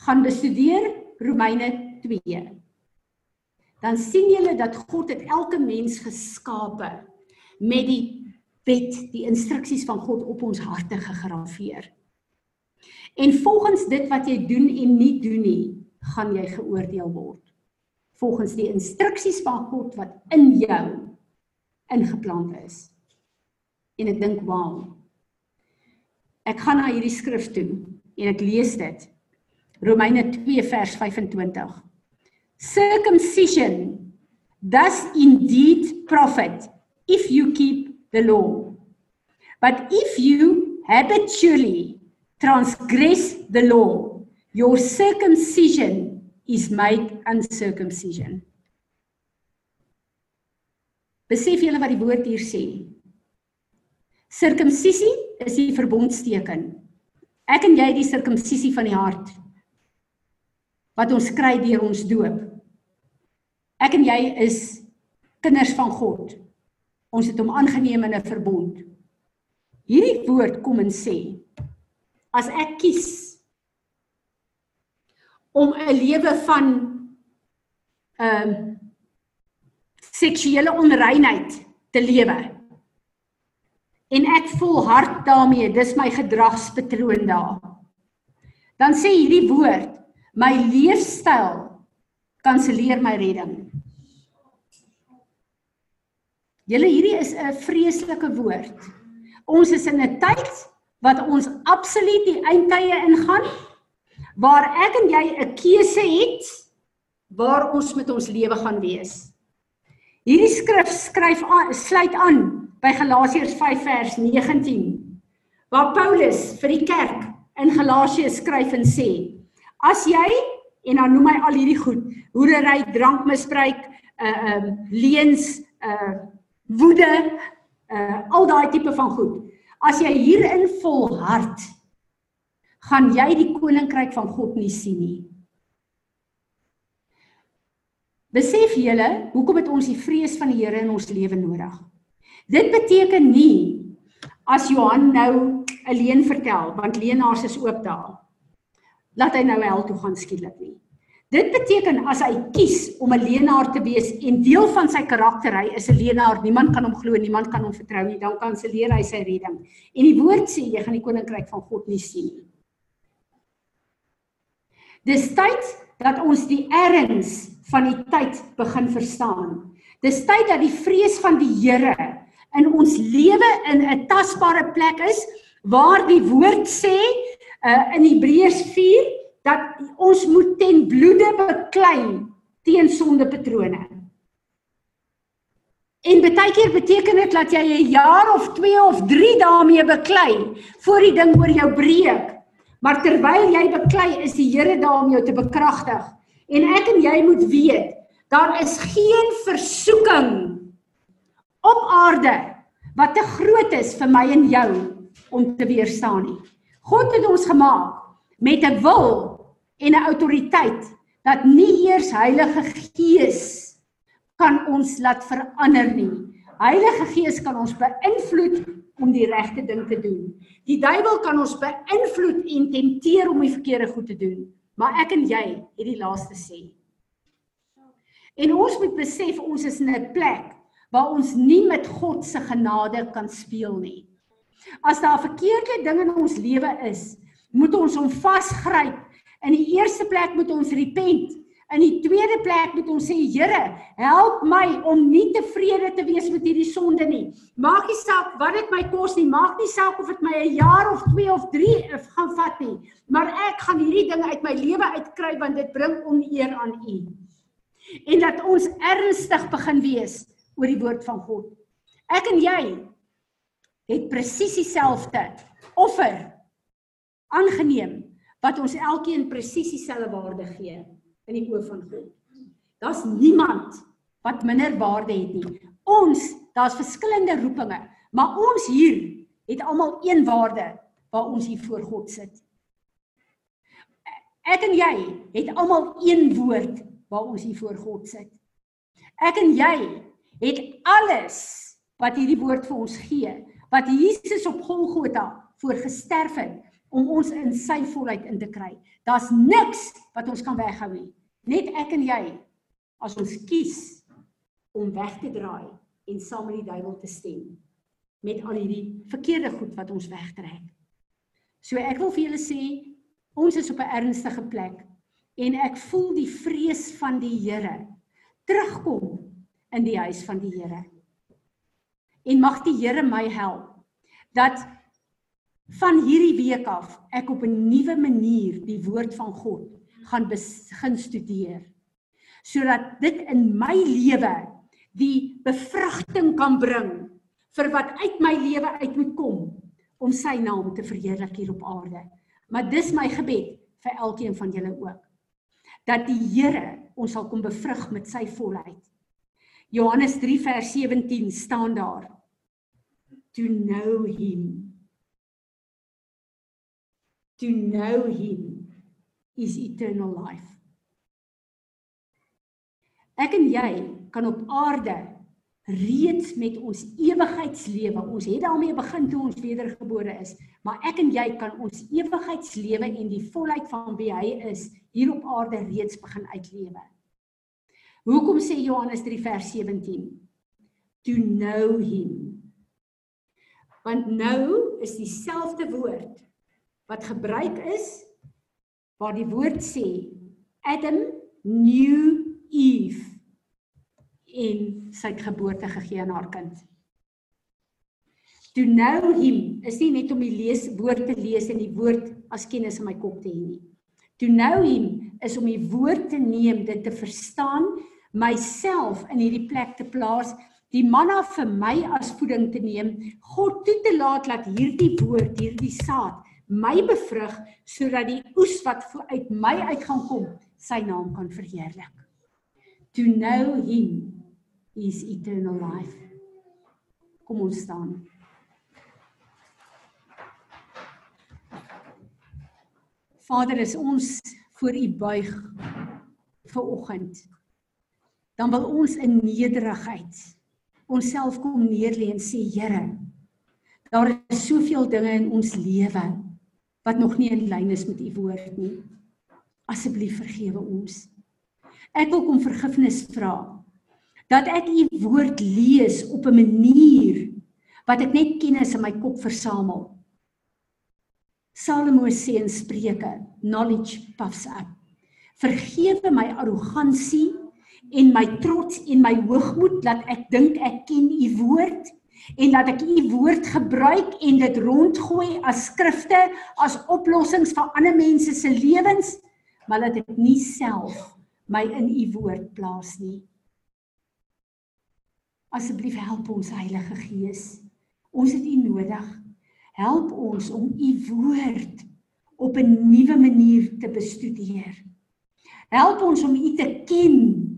Gaan bestudeer Romeine 2. Dan sien julle dat God het elke mens geskape met die wet, die instruksies van God op ons harte gegraveer. En volgens dit wat jy doen en nie doen nie, gaan jy geoordeel word. Volgens die instruksies van God wat in jou ingeplant is en ek dink wow. Ek gaan na hierdie skrif toe en ek lees dit. Romeine 2 vers 25. Circumcision does indeed profit if you keep the law. But if you habitually transgress the law, your circumcision is made uncircumcision. Besef julle wat die woord hier sê? Sirkumsisie is die verbondsteken. Ek en jy die sirkumsisie van die hart wat ons kry deur ons doop. Ek en jy is kinders van God. Ons het hom aangeneem in 'n verbond. Hierdie woord kom en sê as ek kies om 'n lewe van ehm um, seksuele onreinheid te lewe en ek volhard daarmee, dis my gedragspatroon daar. Dan sê hierdie woord, my leefstyl kanselleer my redding. Julle hierdie is 'n vreeslike woord. Ons is in 'n tyd wat ons absoluut die eindtye ingaan waar ek en jy 'n keuse het waar ons met ons lewe gaan wees. Hierdie skrif skryf aan, sluit aan by Galasiërs 5 vers 19 waar Paulus vir die kerk in Galasië skryf en sê: As jy en dan noem hy al hierdie goed, hoerery, drankmisbruik, uh um uh, leens, uh woede, uh al daai tipe van goed. As jy hierin volhard, gaan jy die koninkryk van God nie sien nie. Besef julle, hoekom het ons die vrees van die Here in ons lewe nodig? Dit beteken nie as Johan nou 'n leuen vertel, want leenaars is ook daar. Laat hy nou hel toe gaan skielik nie. Dit beteken as hy kies om 'n leenaar te wees en deel van sy karakter hy is 'n leenaar, niemand kan hom glo, niemand kan hom vertrou nie, dan kanselleer hy sy redding. En die woord sê jy gaan die koninkryk van God nie sien nie. Dis tyd dat ons die erns van die tyd begin verstaan. Dis tyd dat die vrees van die Here in ons lewe in 'n tasbare plek is waar die woord sê uh, in Hebreërs 4 dat ons moet ten bloede beklei teen sondepatrone. En baie keer beteken dit dat jy 'n jaar of 2 of 3 daarmee beklei voor die ding oor jou breek. Maar terwyl jy beklei, is die Here daar om jou te bekragtig. En ek en jy moet weet, daar is geen versoeking op aarde wat te groot is vir my en jou om te weerstaan nie. God het ons gemaak met 'n wil en 'n autoriteit dat nie eers Heilige Gees kan ons laat verander nie. Heilige Gees kan ons beïnvloed om die regte ding te doen. Die duiwel kan ons beïnvloed en tempteer om die verkeerde goed te doen, maar ek en jy het die laaste sê. En ons moet besef ons is in 'n plek waar ons nie met God se genade kan speel nie. As daar verkeerde dinge in ons lewe is, moet ons hom vasgryp. In die eerste plek moet ons repent. In die tweede plek moet ons sê Here, help my om nie tevrede te wees met hierdie sonde nie. Maak nie saak wat dit my kos nie, maak nie saak of dit my 'n jaar of 2 of 3 gaan vat nie, maar ek gaan hierdie dinge uit my lewe uitkry want dit bring oneer aan U. En dat ons ernstig begin wees oor die woord van God. Ek en jy het presies dieselfde offer aangeneem wat ons elkeen presies dieselfde waarde gee in die oë van God. Daar's niemand wat minder waarde het nie. Ons, daar's verskillende roepinge, maar ons hier het almal een waarde waar ons hier voor God sit. Ek en jy het almal een woord waar ons hier voor God sit. Ek en jy het alles wat hierdie woord vir ons gee, wat Jesus op Golgotha voor gesterf het om ons in sy volheid in te kry. Daar's niks wat ons kan weghou nie. Net ek en jy as ons kies om weg te draai en saam met die duiwel te stem met al hierdie verkeerde goed wat ons wegtrek. So ek wil vir julle sê ons is op 'n ernstige plek en ek voel die vrees van die Here terugkom in die huis van die Here. En mag die Here my help dat van hierdie week af ek op 'n nuwe manier die woord van God gaan begin studeer sodat dit in my lewe die bevrugting kan bring vir wat uit my lewe uit moet kom om sy naam te verheerlik hier op aarde. Maar dis my gebed vir elkeen van julle ook. Dat die Here ons sal kom bevrug met sy volheid. Johannes 3 vers 17 staan daar. To know him. To know him is eternal life. Ek en jy kan op aarde reeds met ons ewigheidslewe, ons het daarmee begin toe ons wedergebore is, maar ek en jy kan ons ewigheidslewe en die volheid van wie hy is hier op aarde reeds begin uitlewe. Hoekom sê Johannes 3 vers 17? To know him. Want nou is dieselfde woord wat gebruik is waar die woord sê Adam knew Eve en sy geboorte gegee aan haar kind. To know him is nie net om die lees woord te lees en die woord as kennis in my kop te hê nie. To know him is om die woord te neem, dit te verstaan, myself in hierdie plek te plaas, die manna vir my as voeding te neem, God toe te laat dat hierdie woord, hierdie saad my bevrug sodat die oes wat uit my uit gaan kom, sy naam kan verheerlik. To know him is eternal life. Kom ons staan. Vader, is ons voor U buig vir oggend. Dan wil ons in nederigheid onsself kom neerlê en sê Here, daar is soveel dinge in ons lewe wat nog nie in lyn is met U woord nie. Asseblief vergewe ons. Ek wil kom vergifnis vra dat ek U woord lees op 'n manier wat ek net kennis in my kop versamel. Salomo sê in Spreuke, knowledge puffs up. Vergewe my arrogansie en my trots en my hoogmoed dat ek dink ek ken u woord en dat ek u woord gebruik en dit rondgooi as skrifte as oplossings vir ander mense se lewens maar dat ek nie self my in u woord plaas nie. Asseblief help ons heilige gees. Ons het u nodig. Help ons om u woord op 'n nuwe manier te bestudeer. Help ons om u te ken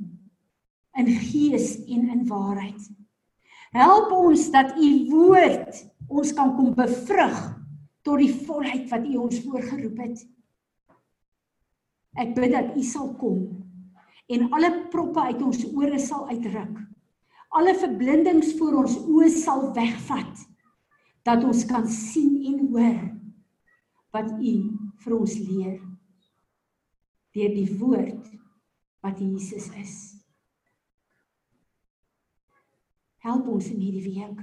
in gees en in waarheid. Help ons dat u woord ons kan kom bevrug tot die volheid wat u ons voorgeroep het. Ek bid dat u sal kom en alle proppe uit ons ore sal uitruk. Alle verblindings voor ons oë sal wegvat dat ons kan sien en hoor wat u vir ons leer deur die woord wat Jesus is. Help ons in hierdie week.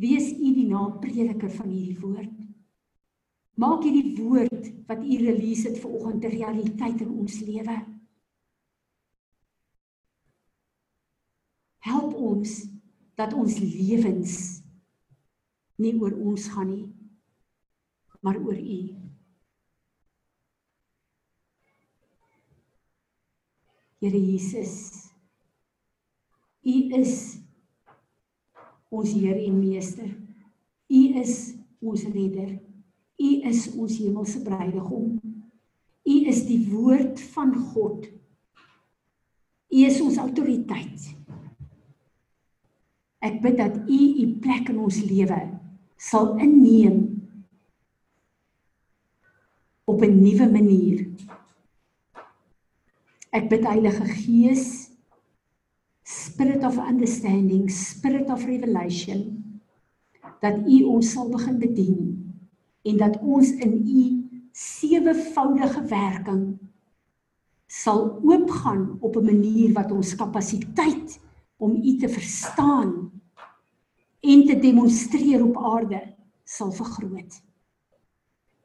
Wees u die naprediker van hierdie woord. Maak hierdie woord wat u release het vir oggend 'n realiteit in ons lewe. Help ons dat ons lewens nie oor ons gaan nie, maar oor u. Here Jesus, U is ons Heer en Meester. U is ons redder. U is ons hemelse bruidegom. U is die woord van God. U is ons autoriteit. Ek bid dat U U plek in ons lewe sal inneem op 'n nuwe manier. Ek bid Heilige Gees spirit of understanding, spirit of revelation dat u ons sal begin bedien en dat ons in u sewevoudige werking sal oopgaan op 'n manier wat ons kapasiteit om u te verstaan en te demonstreer op aarde sal vergroot.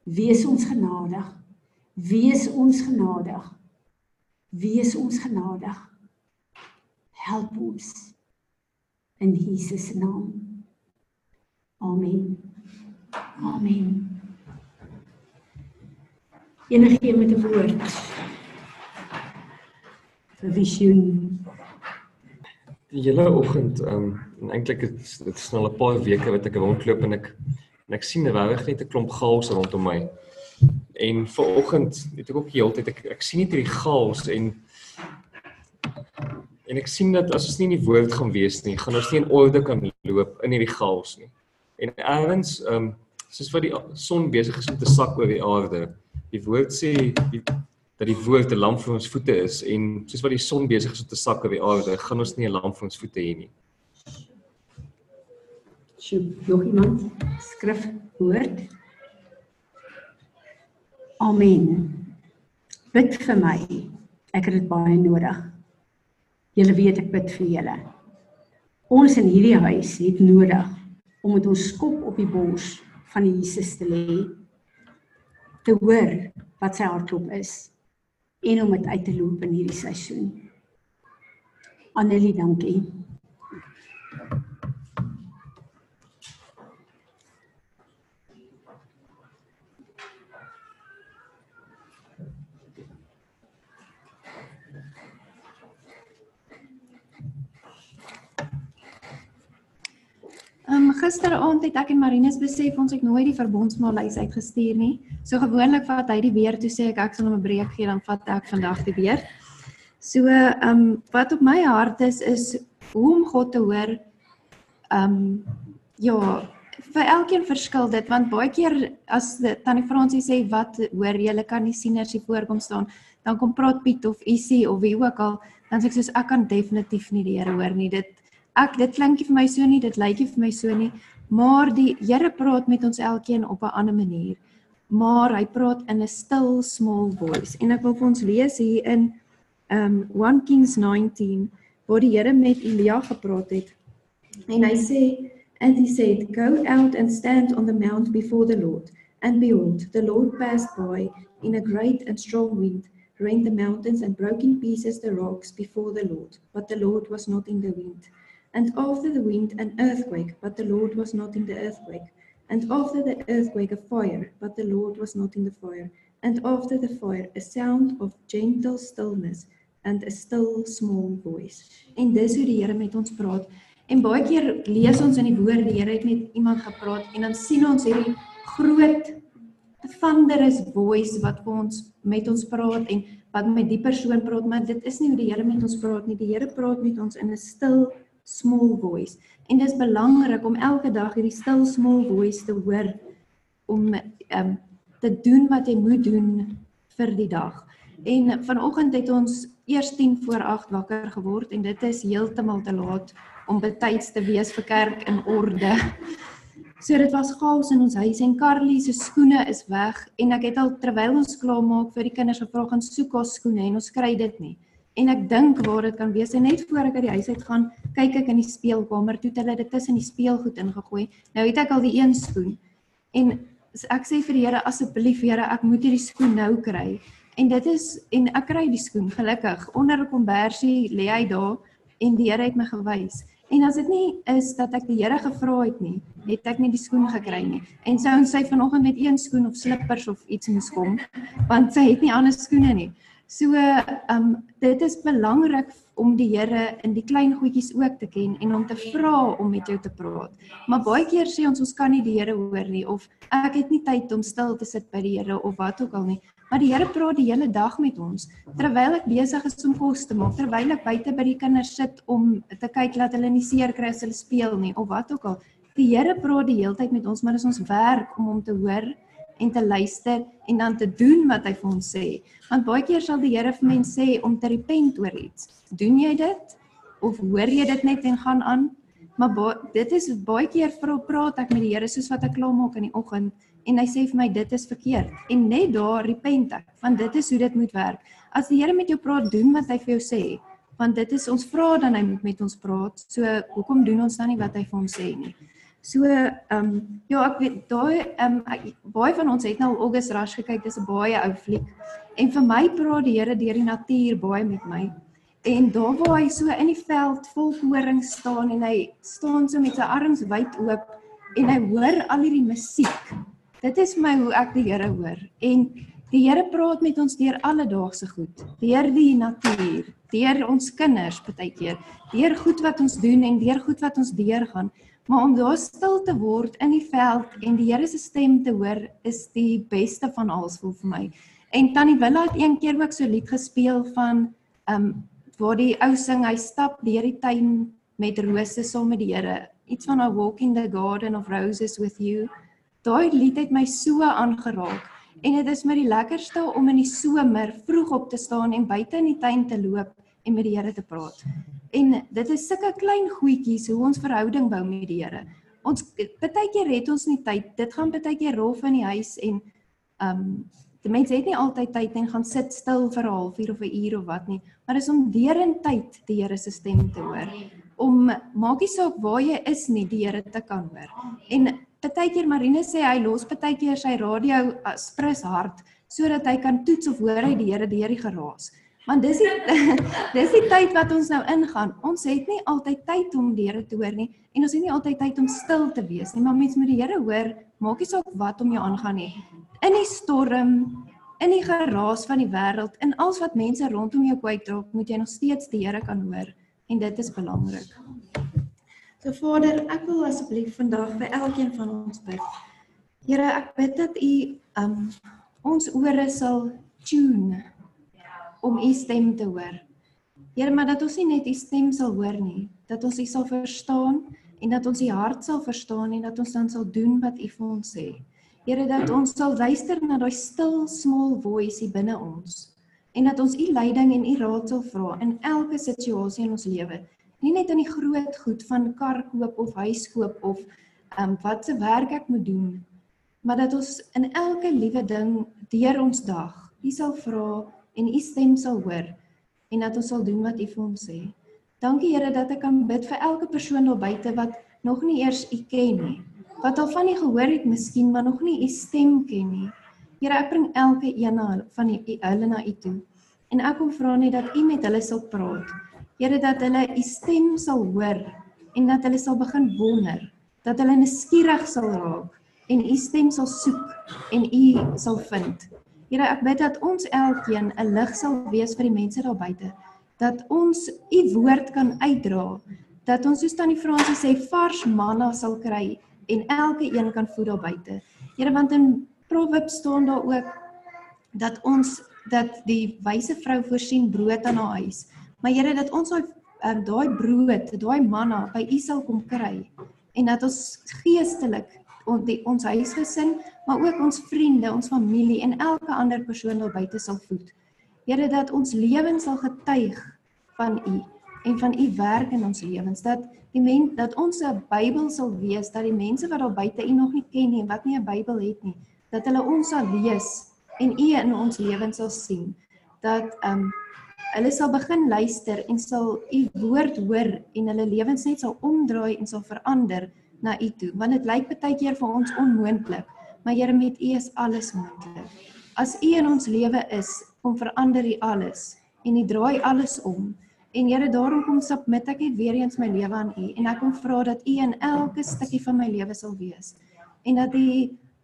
Wees ons genadig. Wees ons genadig. Wees ons genadig help ons in Jesus naam. Amen. Amen. Enige met 'n woord. vir visioen. Die hele oggend, ehm um, eintlik dit dit is nou al 'n paar weke wat ek rondloop en ek en ek sien regtig net 'n klomp chaos rondom my. En ver oggend het ek ook die hele tyd ek ek sien net hierdie chaos en En ek sien dat as ons nie in die woord gaan wees nie, gaan ons nie in orde kan loop in hierdie chaos nie. En erns, ehm um, soos wat die son besig is om te sak oor die aarde. Die woord sê die, dat die woord 'n lamp vir ons voete is en soos wat die son besig is om te sak oor die aarde, gaan ons nie 'n lamp vir ons voete hê nie. Sjoe, nog iemand skrif woord? Amen. Bid vir my. Ek het dit baie nodig. Julle weet ek bid vir julle. Ons in hierdie huis het nodig om met ons kop op die bors van Jesus te lê, te hoor wat sy hartklop is en om dit uit te loop in hierdie seisoen. Annelie, dankie. Um gisteraand het ek en Marinus besef ons het nooit die verbondsmaallys uitgestuur nie. So gewoonlik vat hy die weer toe sê ek ek sal hom 'n breek gee dan vat ek vandag die weer. So um wat op my hart is is hoe om God te hoor. Um ja, vir elkeen verskil dit want baie keer as tannie Fransie sê wat hoor jy kan nie sieners hier voorkom staan, dan kom praat Piet of Isie of wie ook al, dan sê ek soos ek kan definitief nie die Here hoor nie. Dit ek dit klink nie vir my so nie, dit lyk nie vir my so nie, maar die Here praat met ons elkeen op 'n ander manier. Maar hy praat in 'n stil small voice. En ek wil vir ons lees hier in um 1 Kings 19 waar die Here met Elia gepraat het. En hy sê and he said go out and stand on the mount before the Lord and behold the Lord passed by in a great and strong wind rent the mountains and broke in pieces the rocks before the Lord but the Lord was not in the wind And after the wind, an earthquake, but the Lord was not in the earthquake. And after the earthquake, a fire, but the Lord was not in the fire. And after the fire, a sound of gentle stillness and a still small voice. En dis hoe die Here met ons praat. En baie keer lees ons in die woord die Here het met iemand gepraat en dan sien ons hierdie groot thunderous voice wat vir ons met ons praat en wat met die persoon praat, maar dit is nie hoe die Here met ons praat nie. Die Here praat met ons in 'n stil small voice. En dis belangrik om elke dag hierdie stil small voice te hoor om ehm um, te doen wat jy moet doen vir die dag. En vanoggend het ons eers 10 voor 8 wakker geword en dit is heeltemal te laat om betyds te wees vir kerk in orde. So dit was chaos in ons huis en Carly se skoene is weg en ek het al terwyl ons klaarmaak vir die kinders gevra gaan soek ons skoene en ons kry dit nie en ek dink waar dit kan wees en net voor ek uit die huis uit gaan kyk ek in die speelkamer toe het hulle dit tussen die speelgoed ingegooi. Nou het ek al die een skoen. En ek sê vir die Here asseblief Here ek moet hierdie skoen nou kry. En dit is en ek kry die skoen gelukkig. Onder 'n kombersie lê hy daar en die Here het my gewys. En as dit nie is dat ek die Here gevra het nie het ek nie die skoen gekry nie. En sou ons sy vanoggend met een skoen of slippers of iets moes kom want sy het nie ander skoene nie So ehm um, dit is belangrik om die Here in die klein goedjies ook te ken en om te vra om met jou te praat. Maar baie keer sê ons ons kan nie die Here hoor nie of ek het nie tyd om stil te sit by die Here of wat ook al nie. Maar die Here praat die hele dag met ons terwyl ek besig is om kos te maak, terwyl ek buite by die kinders sit om te kyk dat hulle nie seer kry as hulle speel nie of wat ook al. Die Here praat die hele tyd met ons, maar dit is ons werk om hom te hoor en te luister en dan te doen wat hy vir ons sê. Want baie keer sal die Here vir mense sê om te repent oor iets. Doen jy dit of hoor jy dit net en gaan aan? Maar baie, dit is baie keer vir praat ek met die Here soos wat ek klaar maak in die oggend en hy sê vir my dit is verkeerd en net daar repent ek want dit is hoe dit moet werk. As die Here met jou praat, doen wat hy vir jou sê want dit is ons vra dan hy moet met ons praat. So hoekom doen ons dan nie wat hy vir ons sê nie? So ehm um, ja, ek weet daai ehm um, baie van ons het nou August Rush gekyk. Dis 'n baie ou fliek. En vir my praat die Here deur die natuur baie met my. En daar waar hy so in die veld vol koring staan en hy staan so met sy arms wyd oop en hy hoor al hierdie musiek. Dit is my hoe ek die Here hoor. En die Here praat met ons deur alledaagse goed, deur die natuur, deur ons kinders partykeer, deur goed wat ons doen en deur goed wat ons deurgaan. Maar om daar stil te word in die veld en die Here se stem te hoor is die beste van alles vir my. En Tannie Willa het een keer ook so lied gespeel van ehm um, waar die ou sing hy stap deur die tuin met rose saam met die Here. Iets van 'n walk in the garden of roses with you. Daai lied het my so aangeraak en dit is my die lekkerste om in die somer vroeg op te staan en buite in die tuin te loop en met die Here te praat. En dit is sulke klein goedjies hoe ons verhouding bou met die Here. Ons baie keer het ons nie tyd. Dit gaan baie keer rof in die huis en ehm um, die mense het nie altyd tyd en gaan sit stil vir 'n halfuur of 'n uur of wat nie, maar dis om deur in tyd die Here se stem te hoor. om maak nie saak waar jy is nie, die Here te kan hoor. En partykeer Marine sê hy los partykeer sy radio spris hard sodat hy kan toets of hoor hy die Here deur die geraas. Want dis die [LAUGHS] dis die tyd wat ons nou ingaan. Ons het nie altyd tyd om die Here te hoor nie en ons het nie altyd tyd om stil te wees nie, maar mens moet die Here hoor, maak nie saak wat om jou aangaan nie. In die storm, in die geraas van die wêreld, in alles wat mense rondom jou kwyt draak, moet jy nog steeds die Here kan hoor en dit is belangrik. So Vader, ek wil asseblief vandag vir elkeen van ons bid. Here, ek bid dat U um ons ore sal tune om U stem te hoor. Here, maar dat ons nie net U stem sal hoor nie, dat ons U sal verstaan en dat ons U hart sal verstaan en dat ons dan sal doen wat U vir ons sê. Here, dat ons sal luister na daai stil small voice hier binne ons en dat ons U leiding en U raad sal vra in elke situasie in ons lewe. Nie net in die groot goed van kar koop of huis koop of ehm um, wat se werk ek moet doen, maar dat ons in elke liewe ding deur ons dag U sal vra en U stem sal hoor en dat ons sal doen wat U vir ons sê. Dankie Here dat ek kan bid vir elke persoon daar buite wat nog nie eers U ken nie. Wat al van U gehoor het miskien, maar nog nie U stem ken nie. Here, ek bring elke een van U hulle na U toe. En ek kom vra net dat U met hulle sal praat. Here, dat hulle U stem sal hoor en dat hulle sal begin wonder, dat hulle nuuskierig sal raak en U stem sal soek en U sal vind. Here, ek bid dat ons elkeen 'n lig sal wees vir die mense daar buite dat ons u woord kan uitdra dat ons soos tannie Fransie sê vars manna sal kry en elke een kan voed daar buite. Here want in Proverbs staan daar ook dat ons dat die wyse vrou voorsien brood aan haar huis. Maar Here dat ons daai um, daai brood, daai manna by U sal kom kry en dat ons geestelik ons die, ons huisgesin, maar ook ons vriende, ons familie en elke ander persoon daar buite sal voed. Here dat ons lewens sal getuig van U en van U werk in ons lewens dat die men dat ons 'n Bybel sal wees dat die mense wat daar buite U nog nie ken nie en wat nie 'n Bybel het nie dat hulle ons sal lees en U in ons lewens sal sien dat ehm um, hulle sal begin luister en sal U woord hoor en hulle lewens net sal omdraai en sal verander na U toe want dit lyk baie keer vir ons onmoontlik maar Here met U is alles moontlik as U in ons lewe is kom verander U alles en U draai alles om. En Here, daarom kom submit ek net weer eens my lewe aan U en ek kom vra dat U in elke stukkie van my lewe sal wees en dat U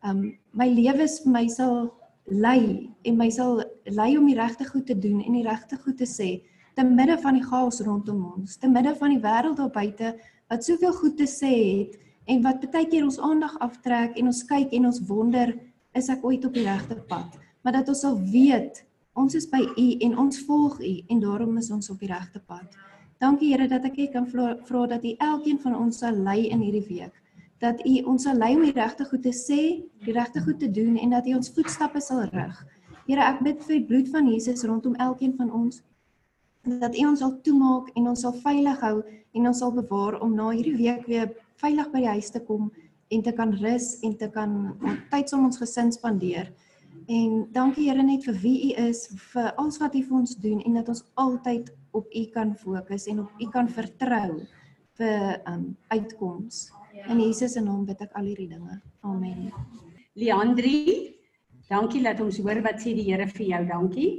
um my lewe vir my sal lei en my sal lei om die regte goed te doen en die regte goed te sê te midde van die chaos rondom ons, te midde van die wêreld daar buite wat soveel goed te sê het en wat baie keer ons aandag aftrek en ons kyk en ons wonder is ek ooit op die regte pad maar dat ons sal weet Ons is by U en ons volg U en daarom is ons op die regte pad. Dankie Here dat ek kan vra dat U elkeen van ons sal lei in hierdie week. Dat U ons sal lei om die regte goed te sê, die regte goed te doen en dat U ons voetstappe sal rig. Here, ek bid vir die bloed van Jesus rondom elkeen van ons dat U ons sal toemaak en ons sal veilig hou en ons sal bewaar om na hierdie week weer veilig by die huis te kom en te kan rus en te kan tyd saam ons gesin spandeer. En dankie Here net vir wie U is, vir alles wat U vir ons doen en dat ons altyd op U kan fokus en op U kan vertrou vir um uitkoms. In Jesus se naam bid ek al hierdie dinge. Amen. Leandri, dankie dat ons hoor wat sê die Here vir jou. Dankie.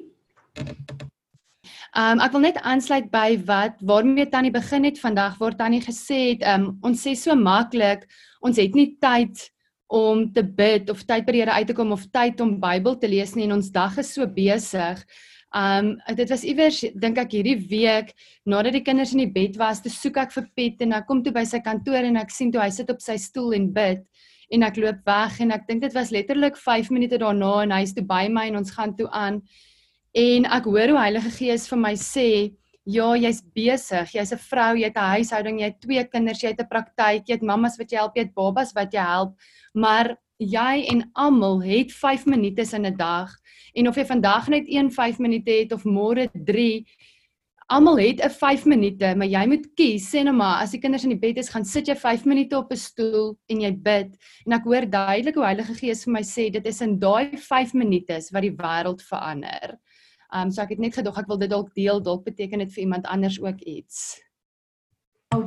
Um ek wil net aansluit by wat waarmee Tannie begin het vandag waar Tannie gesê het um ons sê so maklik ons het nie tyd om te bid of tyd by die Here uit te kom of tyd om Bybel te lees nie en ons dag is so besig. Um dit was iewers dink ek hierdie week nadat die kinders in die bed was, te soek ek vir Piet en ek kom toe by sy kantoor en ek sien toe hy sit op sy stoel en bid en ek loop weg en ek dink dit was letterlik 5 minute daarna en hy's toe by my en ons gaan toe aan en ek hoor hoe Heilige Gees vir my sê Ja, jy's besig. Jy's 'n vrou, jy het 'n huishouding, jy het twee kinders, jy het 'n praktyk, jy het mammas wat jy help, jy het babas wat jy help maar jy en almal het 5 minute in 'n dag en of jy vandag net 1 5 minute het of môre 3 almal het 'n 5 minute maar jy moet kies sê nou maar as die kinders in die bed is gaan sit jy 5 minute op 'n stoel en jy bid en ek hoor duidelik hoe Heilige Gees vir my sê dit is in daai 5 minute wat die wêreld verander. Um so ek het net gedog ek wil dit dalk deel dalk beteken dit vir iemand anders ook iets.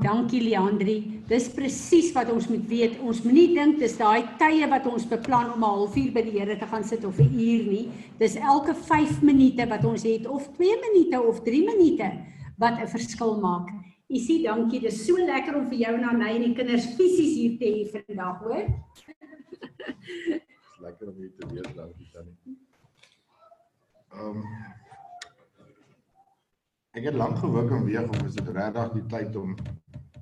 dankie Leandri. Dis presies wat ons moet weet. Ons moenie dink dis daai tye wat ons beplan om 'n halfuur by die Here te gaan sit of 'n uur nie. Dis elke 5 minute wat ons het of 2 minute of 3 minute wat 'n verskil maak. Isie, dankie. Dis so lekker om vir jou en Anay en die kinders fisies hier te hê vandag, hoor. Dis lekker om hier te wees, dankie Tannie. Ehm um, ek het lank gewik en weeg of is dit regtig die tyd om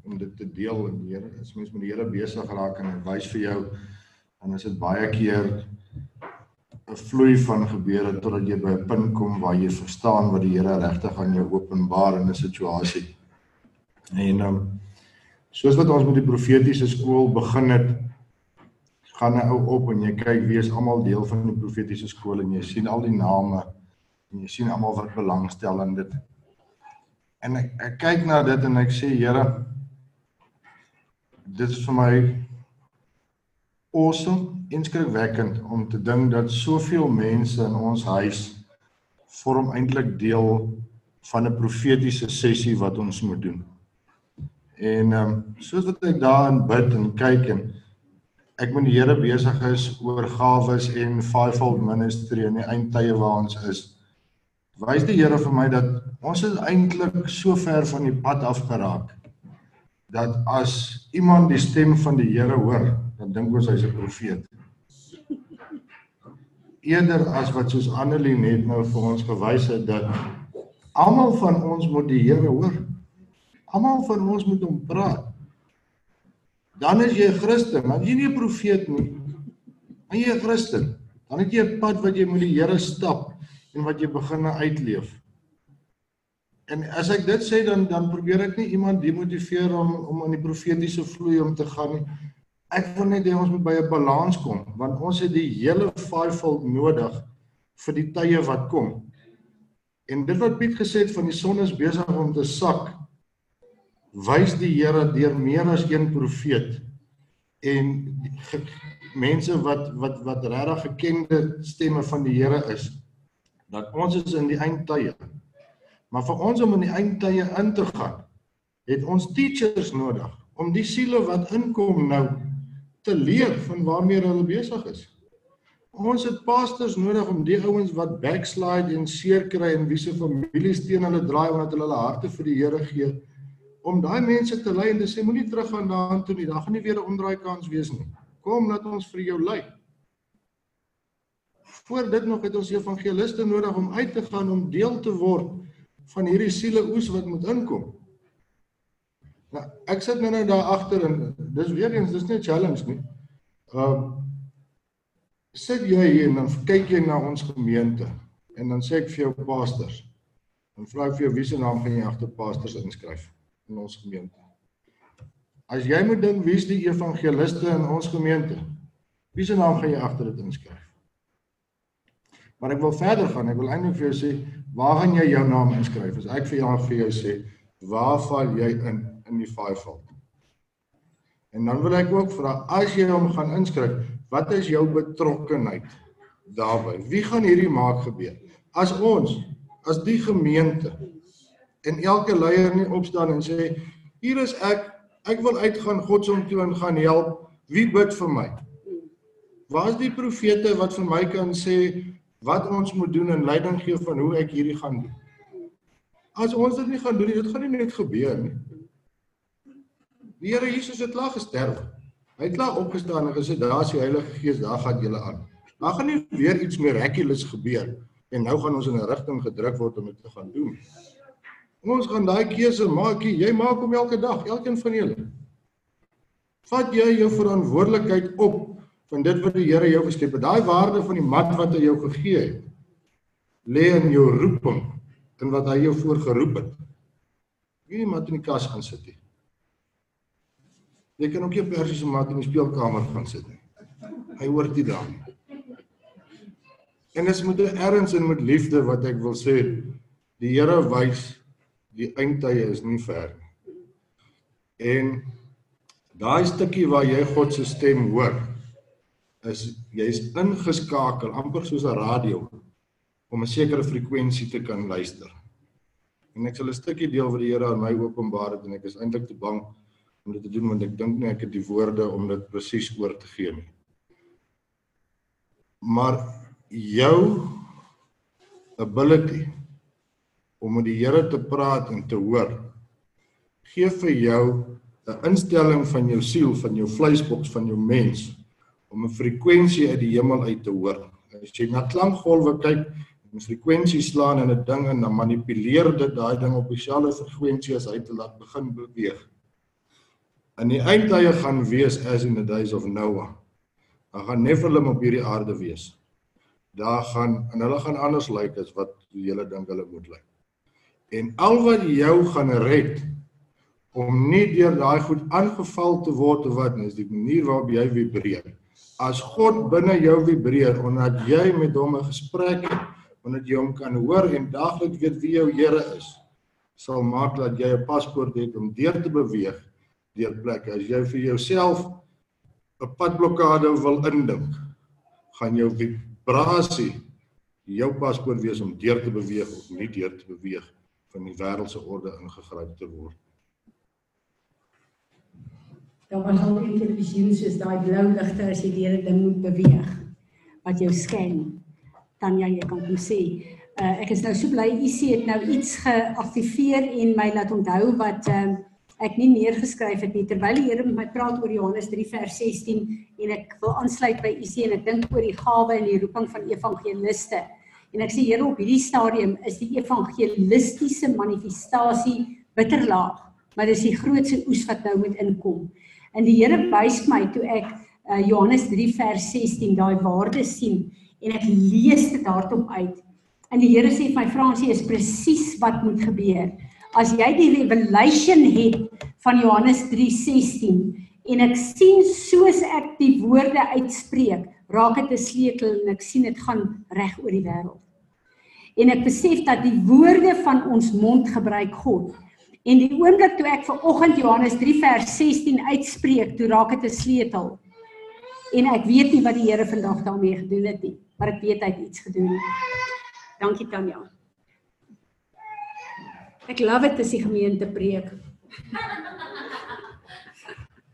om dit te deel en die Here is mens met die Here besig geraak en hy wys vir jou dan is dit baie keer 'n vloei van gebeure totdat jy by 'n punt kom waar jy verstaan wat die Here regtig aan jou openbaar in 'n situasie. En um, soos wat ons met die profetiese skool begin het, gaan 'n ou op en jy kyk wie is almal deel van die profetiese skool en jy sien al die name en jy sien almal wat belangstel in dit. En ek, ek kyk na dit en ek sê Here, dit is vir my awesome, inskrikwekkend om te dink dat soveel mense in ons huis vorm eintlik deel van 'n profetiese sessie wat ons moet doen. En ehm um, soos wat ek daarin bid en kyk en ek met die Here besig is oor gawes en fivefold ministry in die eindtye waar ons is. Wys die Here vir my dat ons is eintlik so ver van die pad af geraak dat as iemand die stem van die Here hoor, dan dink ons hy's 'n profeet. Eerder as wat soos Annelie net nou vir ons gewys het dat almal van ons moet die Here hoor. Almal van ons moet hom praat. Dan is jy 'n Christen, maar jy nie 'n profeet nie. Maar jy 'n Christen. Dan het jy 'n pad wat jy met die Here stap en wat jy begin uitleef. En as ek dit sê dan dan probeer ek nie iemand demotiveer om om in die profetiese vloei om te gaan nie. Ek wil net hê ons moet by 'n balans kom want ons het die hele fivefold nodig vir die tye wat kom. En dit wat Piet gesê het van die son is besig om te sak wys die Here deur meer as een profeet en mense wat wat wat regtig gekende stemme van die Here is dat ons is in die eindtye. Maar vir ons om in die eindtye in te gaan, het ons teachers nodig om die siele wat inkom nou te leer van waarmee hulle besig is. Ons het pastors nodig om die ouens wat backslide en seer kry en wie se families teen hulle draai omdat hulle hulle harte vir die Here gee om daai mense te lei en te sê moenie teruggaan daartoe nie, dan gaan nie weer 'n omdraai kans wees nie. Kom laat ons vir jou lei. Voor dit nog het ons evangeliste nodig om uit te gaan om deel te word van hierdie siele oes wat moet inkom. Nou, ek sit nou nou daar agter en dis weer eens dis nie 'n challenge nie. Um sit jy hier en dan kyk jy na ons gemeente en dan sê ek vir jou pastors. Dan vra ek vir jou wie se naam gaan jy agter pastors inskryf? in ons gemeente. As jy moet dink wie's die evangeliste in ons gemeente? Wie se naam gaan jy agter dit inskryf? Maar ek wil verder gaan. Ek wil eintlik vir jou sê, waar gaan jy jou naam inskryf? As ek vir jou vir jou sê, waar val jy in in die fivefold? En dan wil ek ook vra, as jy hom gaan inskryf, wat is jou betrokkeheid daarbey? Wie gaan hierdie maak gebeur? As ons, as die gemeente en elke leier nie opstaan en sê hier is ek ek wil uitgaan God se toe en gaan help wie bid vir my waar is die profete wat vir my kan sê wat ons moet doen en leiding gee van hoe ek hierdie gaan doen. As ons dit nie gaan doen nie dit gaan nie net gebeur nie. Die Here Jesus het klaar gesterf. Hy het klaar opgestaan en gesê daar's die Heilige Gees daar gaan julle aan. Maar gaan nie weer iets miraculous gebeur en nou gaan ons in 'n rigting gedruk word om dit te gaan doen. Ons gaan daai keuse maak. Jy maak hom elke dag, elkeen van julle. Vat jy jou verantwoordelikheid op van dit wat die Here jou geskep het. Daai waarde van die mat wat hy jou gegee het, lê in jou roeping en wat hy jou voorgeroep het. Jy nie mat in die kas gaan sit nie. Jy kan ook nie persiese mat in die speelkamer gaan sit nie. Hy hoort daar nie. En dis met 'n erns en met liefde wat ek wil sê, die Here wys die eindtye is nie ver nie. En daai stukkie waar jy God se stem hoor, is jy's ingeskakel amper soos 'n radio om 'n sekere frekwensie te kan luister. En ek sal 'n stukkie deel wat die Here aan my openbaar het en ek is eintlik te bang om dit te doen want ek dink nie ek het die woorde om dit presies oor te gee nie. Maar jou ability om met die Here te praat en te hoor gee vir jou 'n instelling van jou siel, van jou vleisboks, van jou mens om 'n frekwensie uit die hemel uit te hoor. As jy na klankgolwe kyk, 'n frekwensie slaan in 'n ding en dan manipuleer dit daai ding op dieselfde frekwensie as hy te laat begin beweeg. In die eindtye gaan wees as in the days of Noah. Daar gaan Nephilim op hierdie aarde wees. Daar gaan en hulle gaan anders lyk as wat hele ding hulle moet lyk. En al wat jou gaan red om nie deur daai goed aangeval te word of wat nie, is die manier waarop jy vibreer. As God binne jou vibreer omdat jy met hom 'n gesprek het, omdat jy hom kan hoor en daagliks weet wie jou Here is, sal maak dat jy 'n paspoort het om deur te beweeg deur plekke. As jy vir jouself 'n padblokkade wil indink, gaan jou vibrasie jou paspoort wees om deur te beweeg of nie deur te beweeg van die wêreldse orde ingegryp te word. Dan was al in televisie soos daai blou ligte as jy deur 'n ding moet beweeg wat jou sken. Tanya, jy kan kom sê. Uh, ek is nou so bly u sê het nou iets geaktiveer en my laat onthou wat uh, ek nie neergeskryf het nie terwyl die Here met my praat oor Johannes 3 vers 16 en ek wil aansluit by u sê en ek dink oor die gawe en die roeping van evangeliste. En ek sê Here op hierdie stadium is die evangelistiese manifestasie bitterlaag, maar dis die grootste oes wat nou moet inkom. En die Here wys my toe ek uh, Johannes 3 vers 16 daai waarde sien en ek lees dit hardop uit. En die Here sê vir my Fransie is presies wat moet gebeur. As jy die revelation het van Johannes 3:16 en ek sien soos ek die woorde uitspreek, raak dit 'n sleutel en ek sien dit gaan reg oor die wêreld. En ek besef dat die woorde van ons mond gebruik God. En die oomblik toe ek ver oggend Johannes 3 vers 16 uitspreek, toe raak dit 'n sleutel. En ek weet nie wat die Here vandag daarmee gedoen het nie, maar ek weet hy het iets gedoen. Dankie Tanya. Ek love dit as die gemeente preek. [LAUGHS]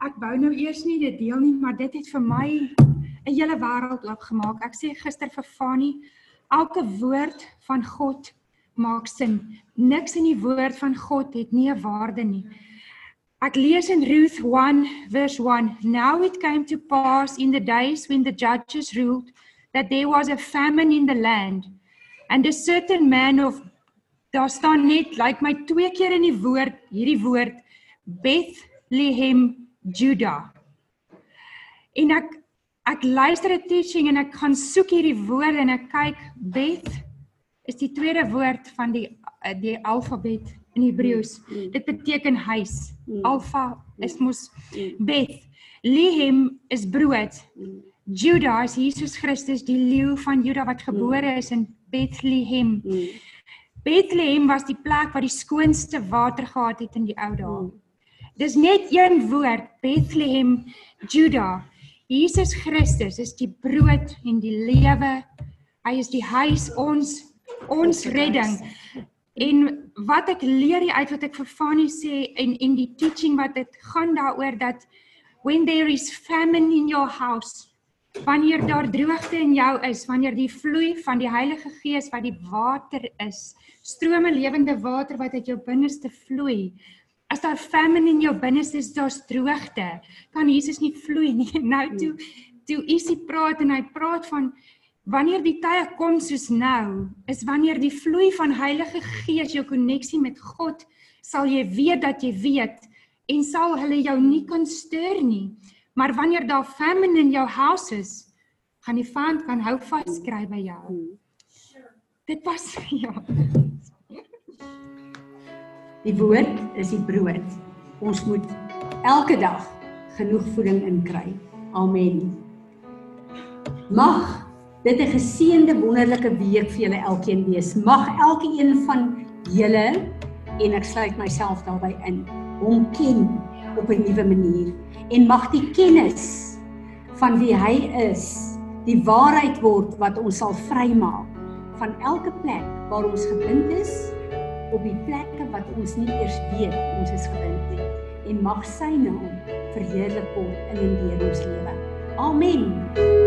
Ek wou nou eers nie dit deel nie, maar dit het vir my 'n hele wêreld oopgemaak. Ek sê gister vir Fani, elke woord van God maak sin. Niks in die woord van God het nie 'n waarde nie. Ek lees in Ruth 1 verse 1. Now it came to pass in the days when the judges ruled that there was a famine in the land and a certain man of daar staan net lyk like my twee keer in die woord hierdie woord Bethlehem Judah. En ek ek luister 'n teaching en ek gaan soek hierdie woorde en ek kyk Beth is die tweede woord van die eh, die alfabet in Hebreëus. Mm, mm. Dit beteken huis. Mm. Alfa is mos Beth. Lehem is brood. Judah is Jesus Christus, die leeu van Juda wat gebore is in Bethlehem. Bethlehem was die plek waar die skoonste water gehad het in die ou dae. Dis net een woord, Bethlehem, Judah. Jesus Christus is die brood en die lewe. Hy is die huis ons ons redding. En wat ek leer hier uit wat ek vir Fanny sê en en die teaching wat dit gaan daaroor dat when there is famine in your house wanneer daar droogte in jou is wanneer die vloei van die Heilige Gees wat die water is strome lewende water wat uit jou binneste vloei as daar famine in jou binneste is daar's droogte. Kan Jesus nie vloei nie. [LAUGHS] Nou toe toe isie praat en hy praat van Wanneer die tye kom soos nou, is wanneer die vloei van Heilige Gees jou koneksie met God, sal jy weet dat jy weet en sal hulle jou nie kan stuur nie. Maar wanneer daar famine in jou huis is, gaan die vyand kan hou vas skry by jou. Dit was [LAUGHS] ja. Die woord is die brood. Ons moet elke dag genoeg voeding inkry. Amen. Mag dit 'n geseënde wonderlike week vir julle elkeen wees. Mag elkeen van julle en ek sluit myself daarbey in, hom ken op 'n nuwe manier en mag die kennis van wie hy is, die waarheid word wat ons sal vrymaak van elke plek waar ons gebind is op die plekke wat ons nie eers weet ons is gebind nie en mag sy naam verheerlik word in en deur ons lewe. Amen.